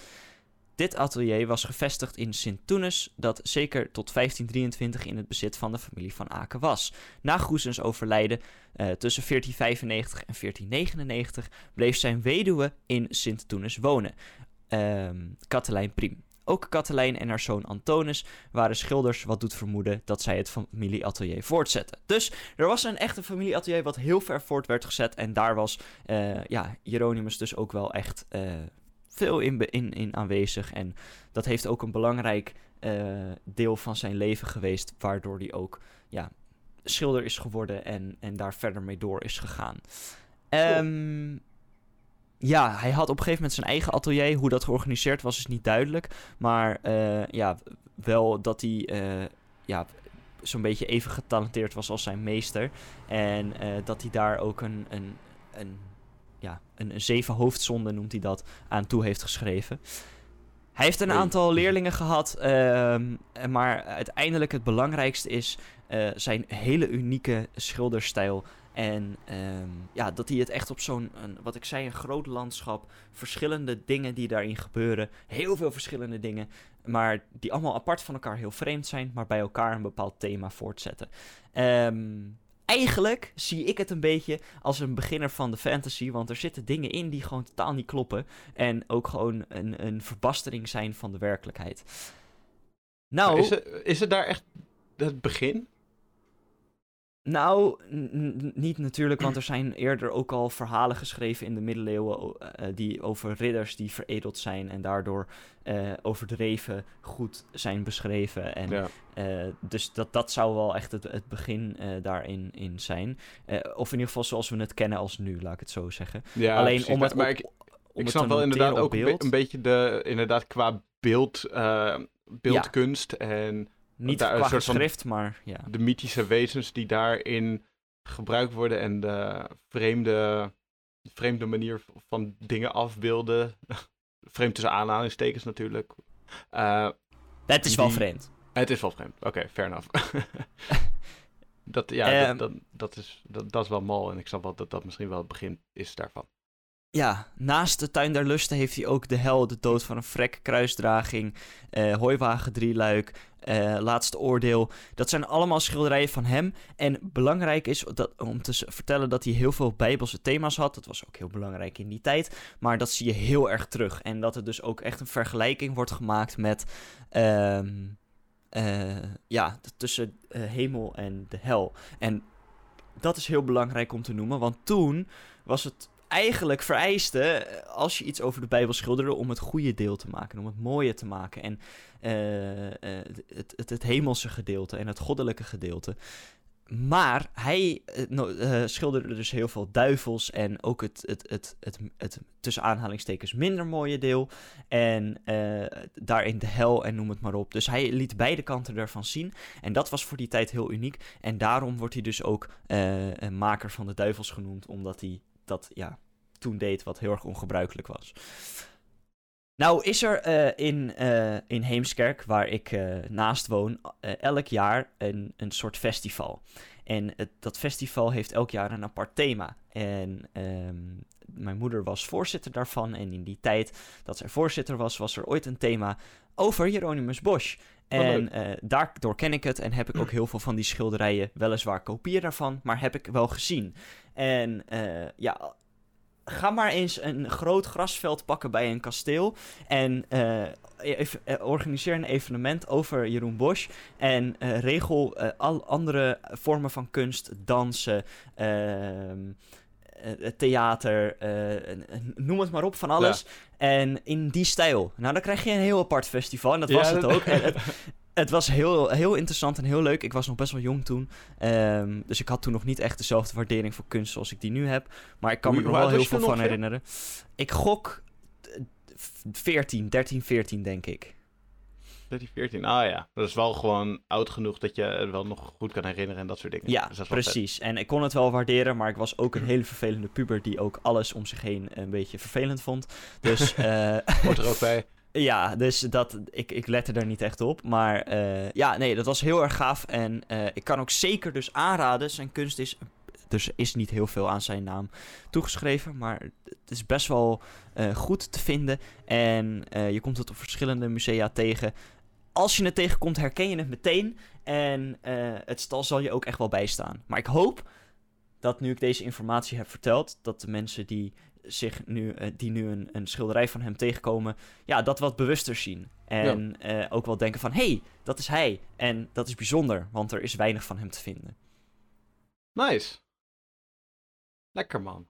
Dit atelier was gevestigd in Sint-Toenis, dat zeker tot 1523 in het bezit van de familie van Aken was. Na Goesens overlijden eh, tussen 1495 en 1499 bleef zijn weduwe in Sint-Toenis wonen, Ehm Katelijn Priem. Ook Katelijn en haar zoon Antonis waren schilders, wat doet vermoeden dat zij het familieatelier voortzetten. Dus er was een echte familieatelier wat heel ver voort werd gezet. En daar was eh, ja, Hieronymus dus ook wel echt eh, veel in, in, in aanwezig. En dat heeft ook een belangrijk eh, deel van zijn leven geweest, waardoor hij ook ja, schilder is geworden en, en daar verder mee door is gegaan. Ehm, ja, hij had op een gegeven moment zijn eigen atelier. Hoe dat georganiseerd was, is niet duidelijk. Maar eh, ja, wel dat hij eh, ja, zo'n beetje even getalenteerd was als zijn meester. En eh, dat hij daar ook een, een, een, ja, een, een zeven hoofdzonde, noemt hij dat, aan toe heeft geschreven. Hij heeft een aantal leerlingen gehad, ehm, maar uiteindelijk het belangrijkste is zijn hele unieke schilderstijl. En ehm, ja, dat hij het echt op zo'n, wat ik zei, een groot landschap, verschillende dingen die daarin gebeuren, heel veel verschillende dingen, maar die allemaal apart van elkaar heel vreemd zijn, maar bij elkaar een bepaald thema voortzetten. Ehm, eigenlijk zie ik het een beetje als een beginner van de fantasy, want er zitten dingen in die gewoon totaal niet kloppen en ook gewoon een, een verbastering zijn van de werkelijkheid. Nou, Is, het, is het daar echt het begin? Nou, niet natuurlijk, want er zijn eerder ook al verhalen geschreven in de middeleeuwen o- eh, die over ridders die veredeld zijn en daardoor eh, overdreven goed zijn beschreven. En, Ja. eh, dus dat, dat zou wel echt het, het begin eh, daarin in zijn. Eh, of in ieder geval zoals we het kennen als nu, laat ik het zo zeggen. ja Alleen precies. om het, maar op- ik, om ik snap wel inderdaad ook een, be- beeld. een beetje de, inderdaad qua beeld, eh, beeldkunst en Niet daar een qua soort van- geschrift, maar ja. de mythische wezens die daarin gebruikt worden en de vreemde, vreemde manier van dingen afbeelden. Vreemd tussen aanhalingstekens natuurlijk. Eh, Het is wel vreemd. het is wel vreemd. Oké, fair enough. dat, ja, Ehm. dat, dat, dat, is, dat, dat is wel mal en ik snap wel dat dat misschien wel het begin is daarvan. Ja, naast de Tuin der Lusten heeft hij ook de hel, de dood van een vrek, kruisdraging, eh hooiwagen drieluik, eh, laatste oordeel. Dat zijn allemaal schilderijen van hem. En belangrijk is dat, om te vertellen dat hij heel veel bijbelse thema's had. Dat was ook heel belangrijk in die tijd. Maar dat zie je heel erg terug. En dat er dus ook echt een vergelijking wordt gemaakt met... ehm, eh, ja, tussen hemel en de hel. En dat is heel belangrijk om te noemen, want toen was het eigenlijk vereiste, eh, als je iets over de Bijbel schilderde, om het goede deel te maken, om het mooie te maken. En eh, eh, het, het, het hemelse gedeelte en het goddelijke gedeelte. Maar hij schilderde dus heel veel duivels en ook het, het, het, het, het, tussen aanhalingstekens minder mooie deel. En daarin de hel en noem het maar op. Dus hij liet beide kanten ervan zien. En dat was voor die tijd heel uniek. En daarom wordt hij dus ook maker van de duivels genoemd, omdat hij dat ja, toen deed wat heel erg ongebruikelijk was. Nou is er eh, in, eh, in Heemskerk, waar ik eh, naast woon, elk jaar een, een soort festival. En dat festival heeft elk jaar een apart thema. En ehm, mijn moeder was voorzitter daarvan. En in die tijd dat zij voorzitter was, was er ooit een thema over Hieronymus Bosch. En eh, daardoor ken ik het en heb ik ook heel veel van die schilderijen, weliswaar kopieën daarvan, maar heb ik wel gezien. En eh, ja, ga maar eens een groot grasveld pakken bij een kasteel en eh, even, organiseer een evenement over Jeroen Bosch en regel al andere vormen van kunst, dansen, ehm, eh, theater, eh, n- n- noem het maar op, van alles. En in die stijl. Nou, dan krijg je een heel apart festival. En dat Ja, was het dat- ook. En het, het was heel, heel interessant en heel leuk. Ik was nog best wel jong toen. Ehm, dus ik had toen nog niet echt dezelfde waardering voor kunst zoals ik die nu heb. Maar ik kan Hoe- me nog hoe wel heel veel van herinneren. Ik gok eh, 14, 13, 14 denk ik. 13, 14. Ah ja, dat is wel gewoon oud genoeg dat je het wel nog goed kan herinneren en dat soort dingen. Ja, Dus vet. precies. En ik kon het wel waarderen, maar ik was ook een hele vervelende puber die ook alles om zich heen een beetje vervelend vond. Dus eh, Hoort er ook bij. Ja, dus dat, ik, ik lette er niet echt op. Maar eh, ja, nee, dat was heel erg gaaf. En eh, ik kan ook zeker dus aanraden. Zijn kunst is... Dus is niet heel veel aan zijn naam toegeschreven. Maar het is best wel goed te vinden. En je komt het op verschillende musea tegen. Als je het tegenkomt, herken je het meteen. En eh, het stal zal je ook echt wel bijstaan. Maar ik hoop dat nu ik deze informatie heb verteld... dat de mensen die zich nu, eh, die nu een, een schilderij van hem tegenkomen ja, dat wat bewuster zien. En eh, ook wel denken van, hé, hey, dat is hij. En dat is bijzonder, want er is weinig van hem te vinden. Nice. Lekker man.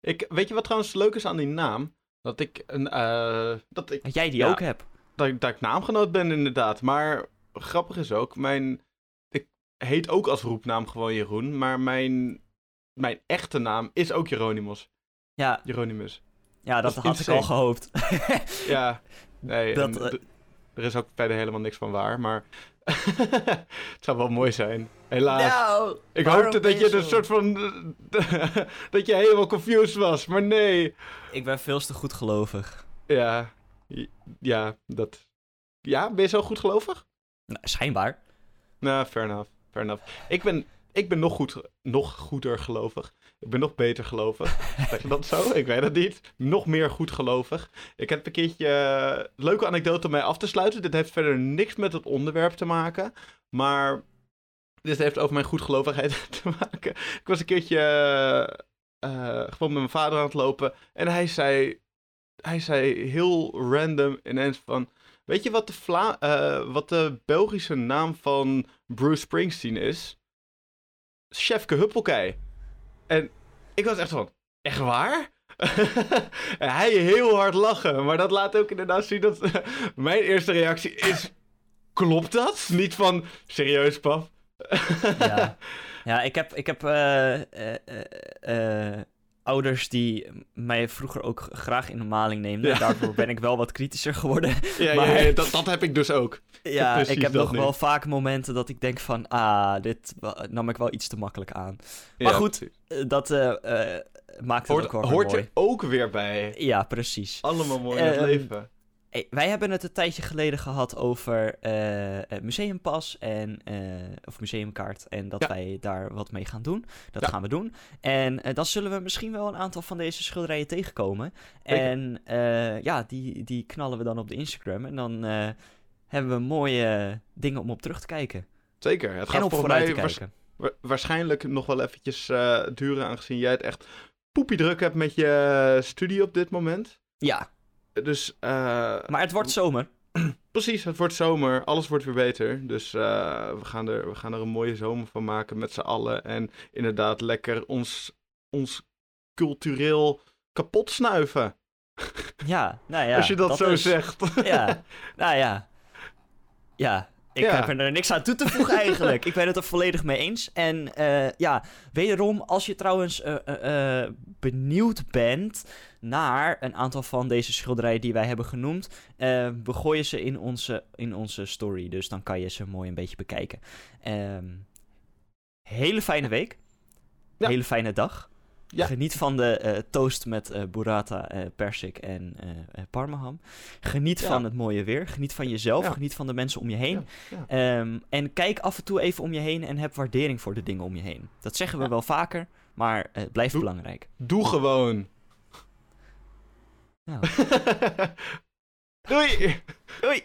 Ik, weet je wat trouwens leuk is aan die naam? Dat ik een, dat ik, Dat jij die Ja. ook hebt. Dat, ik- dat ik naamgenoot ben inderdaad. Maar grappig is ook, mijn, ik heet ook als roepnaam gewoon Jeroen. Maar mijn, mijn echte naam is ook Jeronimus. Ja, Jeronimus. ja dat, had ik al gehoopt. Ja, nee, Dat, en eh, er is ook verder helemaal niks van waar, maar het zou wel mooi zijn. Helaas. nou, ik hoopte dat je je een soort van, dat je helemaal confused was, maar nee. Ik ben veel te goed gelovig. Ja, ja, dat, ja, ben je zo goed gelovig? Nou, schijnbaar. Nou, fair enough, fair enough. Ik ben, ik ben nog, goed, nog goeder gelovig. Ik ben nog beter gelovig. zeg je dat zo? Ik weet het niet. Nog meer goed gelovig. Ik heb een keertje eh, leuke anekdote om mij af te sluiten. Dit heeft verder niks met het onderwerp te maken. Maar dit heeft over mijn goedgelovigheid te maken. Ik was een keertje eh, eh, gewoon met mijn vader aan het lopen. En hij zei, hij zei heel random ineens van... Weet je wat de, eh, wat de Belgische naam van Bruce Springsteen is? Chefke Huppelkei. En ik was echt van, echt waar? en hij heel hard lachen. Maar dat laat ook inderdaad zien dat mijn eerste reactie is... Klopt dat? Niet van, serieus pap? Ja, ja ik heb, ik heb eh, ouders die mij vroeger ook graag in de maling neemden. Ja. Daarvoor ben ik wel wat kritischer geworden. ja, Maar- ja, dat, dat heb ik dus ook. Ja, Precies ik heb nog nu. wel vaak momenten dat ik denk van... Ah, dit nam ik wel iets te makkelijk aan. Maar goed. Eh, dat eh, eh, maakt het Hoort, ook wel hoort mooi. je ook weer bij. Ja, precies. Allemaal mooi in het leven. Eh, wij hebben het een tijdje geleden gehad over eh, eh, museumpas en, of museumkaart. En dat Ja. wij daar wat mee gaan doen. Dat Ja. gaan we doen. En dan zullen we misschien wel een aantal van deze schilderijen tegenkomen. Zeker. En ja, die, die knallen we dan op de Instagram. En dan hebben we mooie dingen om op terug te kijken. Zeker. Het en gaat op vooruit mij te kijken. waarschijnlijk nog wel eventjes duren, aangezien jij het echt poepie druk hebt met je studie op dit moment. Ja, Dus eh, maar het wordt zomer. precies, het wordt zomer, alles wordt weer beter. Dus eh, we, gaan er, we gaan er een mooie zomer van maken met z'n allen. En inderdaad lekker ons, ons cultureel kapot snuiven. Ja, nou ja. als je dat, zo is- zegt. Ja, nou ja. Ja, ik Ja. heb er niks aan toe te voegen eigenlijk. ik ben het er volledig mee eens. En eh, ja, wederom, als je trouwens eh, eh, eh, benieuwd bent naar een aantal van deze schilderijen die wij hebben genoemd, eh, we gooien ze in onze, in onze story. Dus dan kan je ze mooi een beetje bekijken. Ehm, hele fijne week. Ja. Hele fijne dag. Ja. Geniet van de eh, toast met eh burrata, eh, persik en parmaham. Geniet Ja. van het mooie weer. Geniet van jezelf. Ja. Geniet van de mensen om je heen. Ehm, en kijk af en toe even om je heen en heb waardering voor de dingen om je heen. Dat zeggen we wel vaker, maar het blijft Doe- belangrijk. Doe gewoon. Nou. Doei! Doei!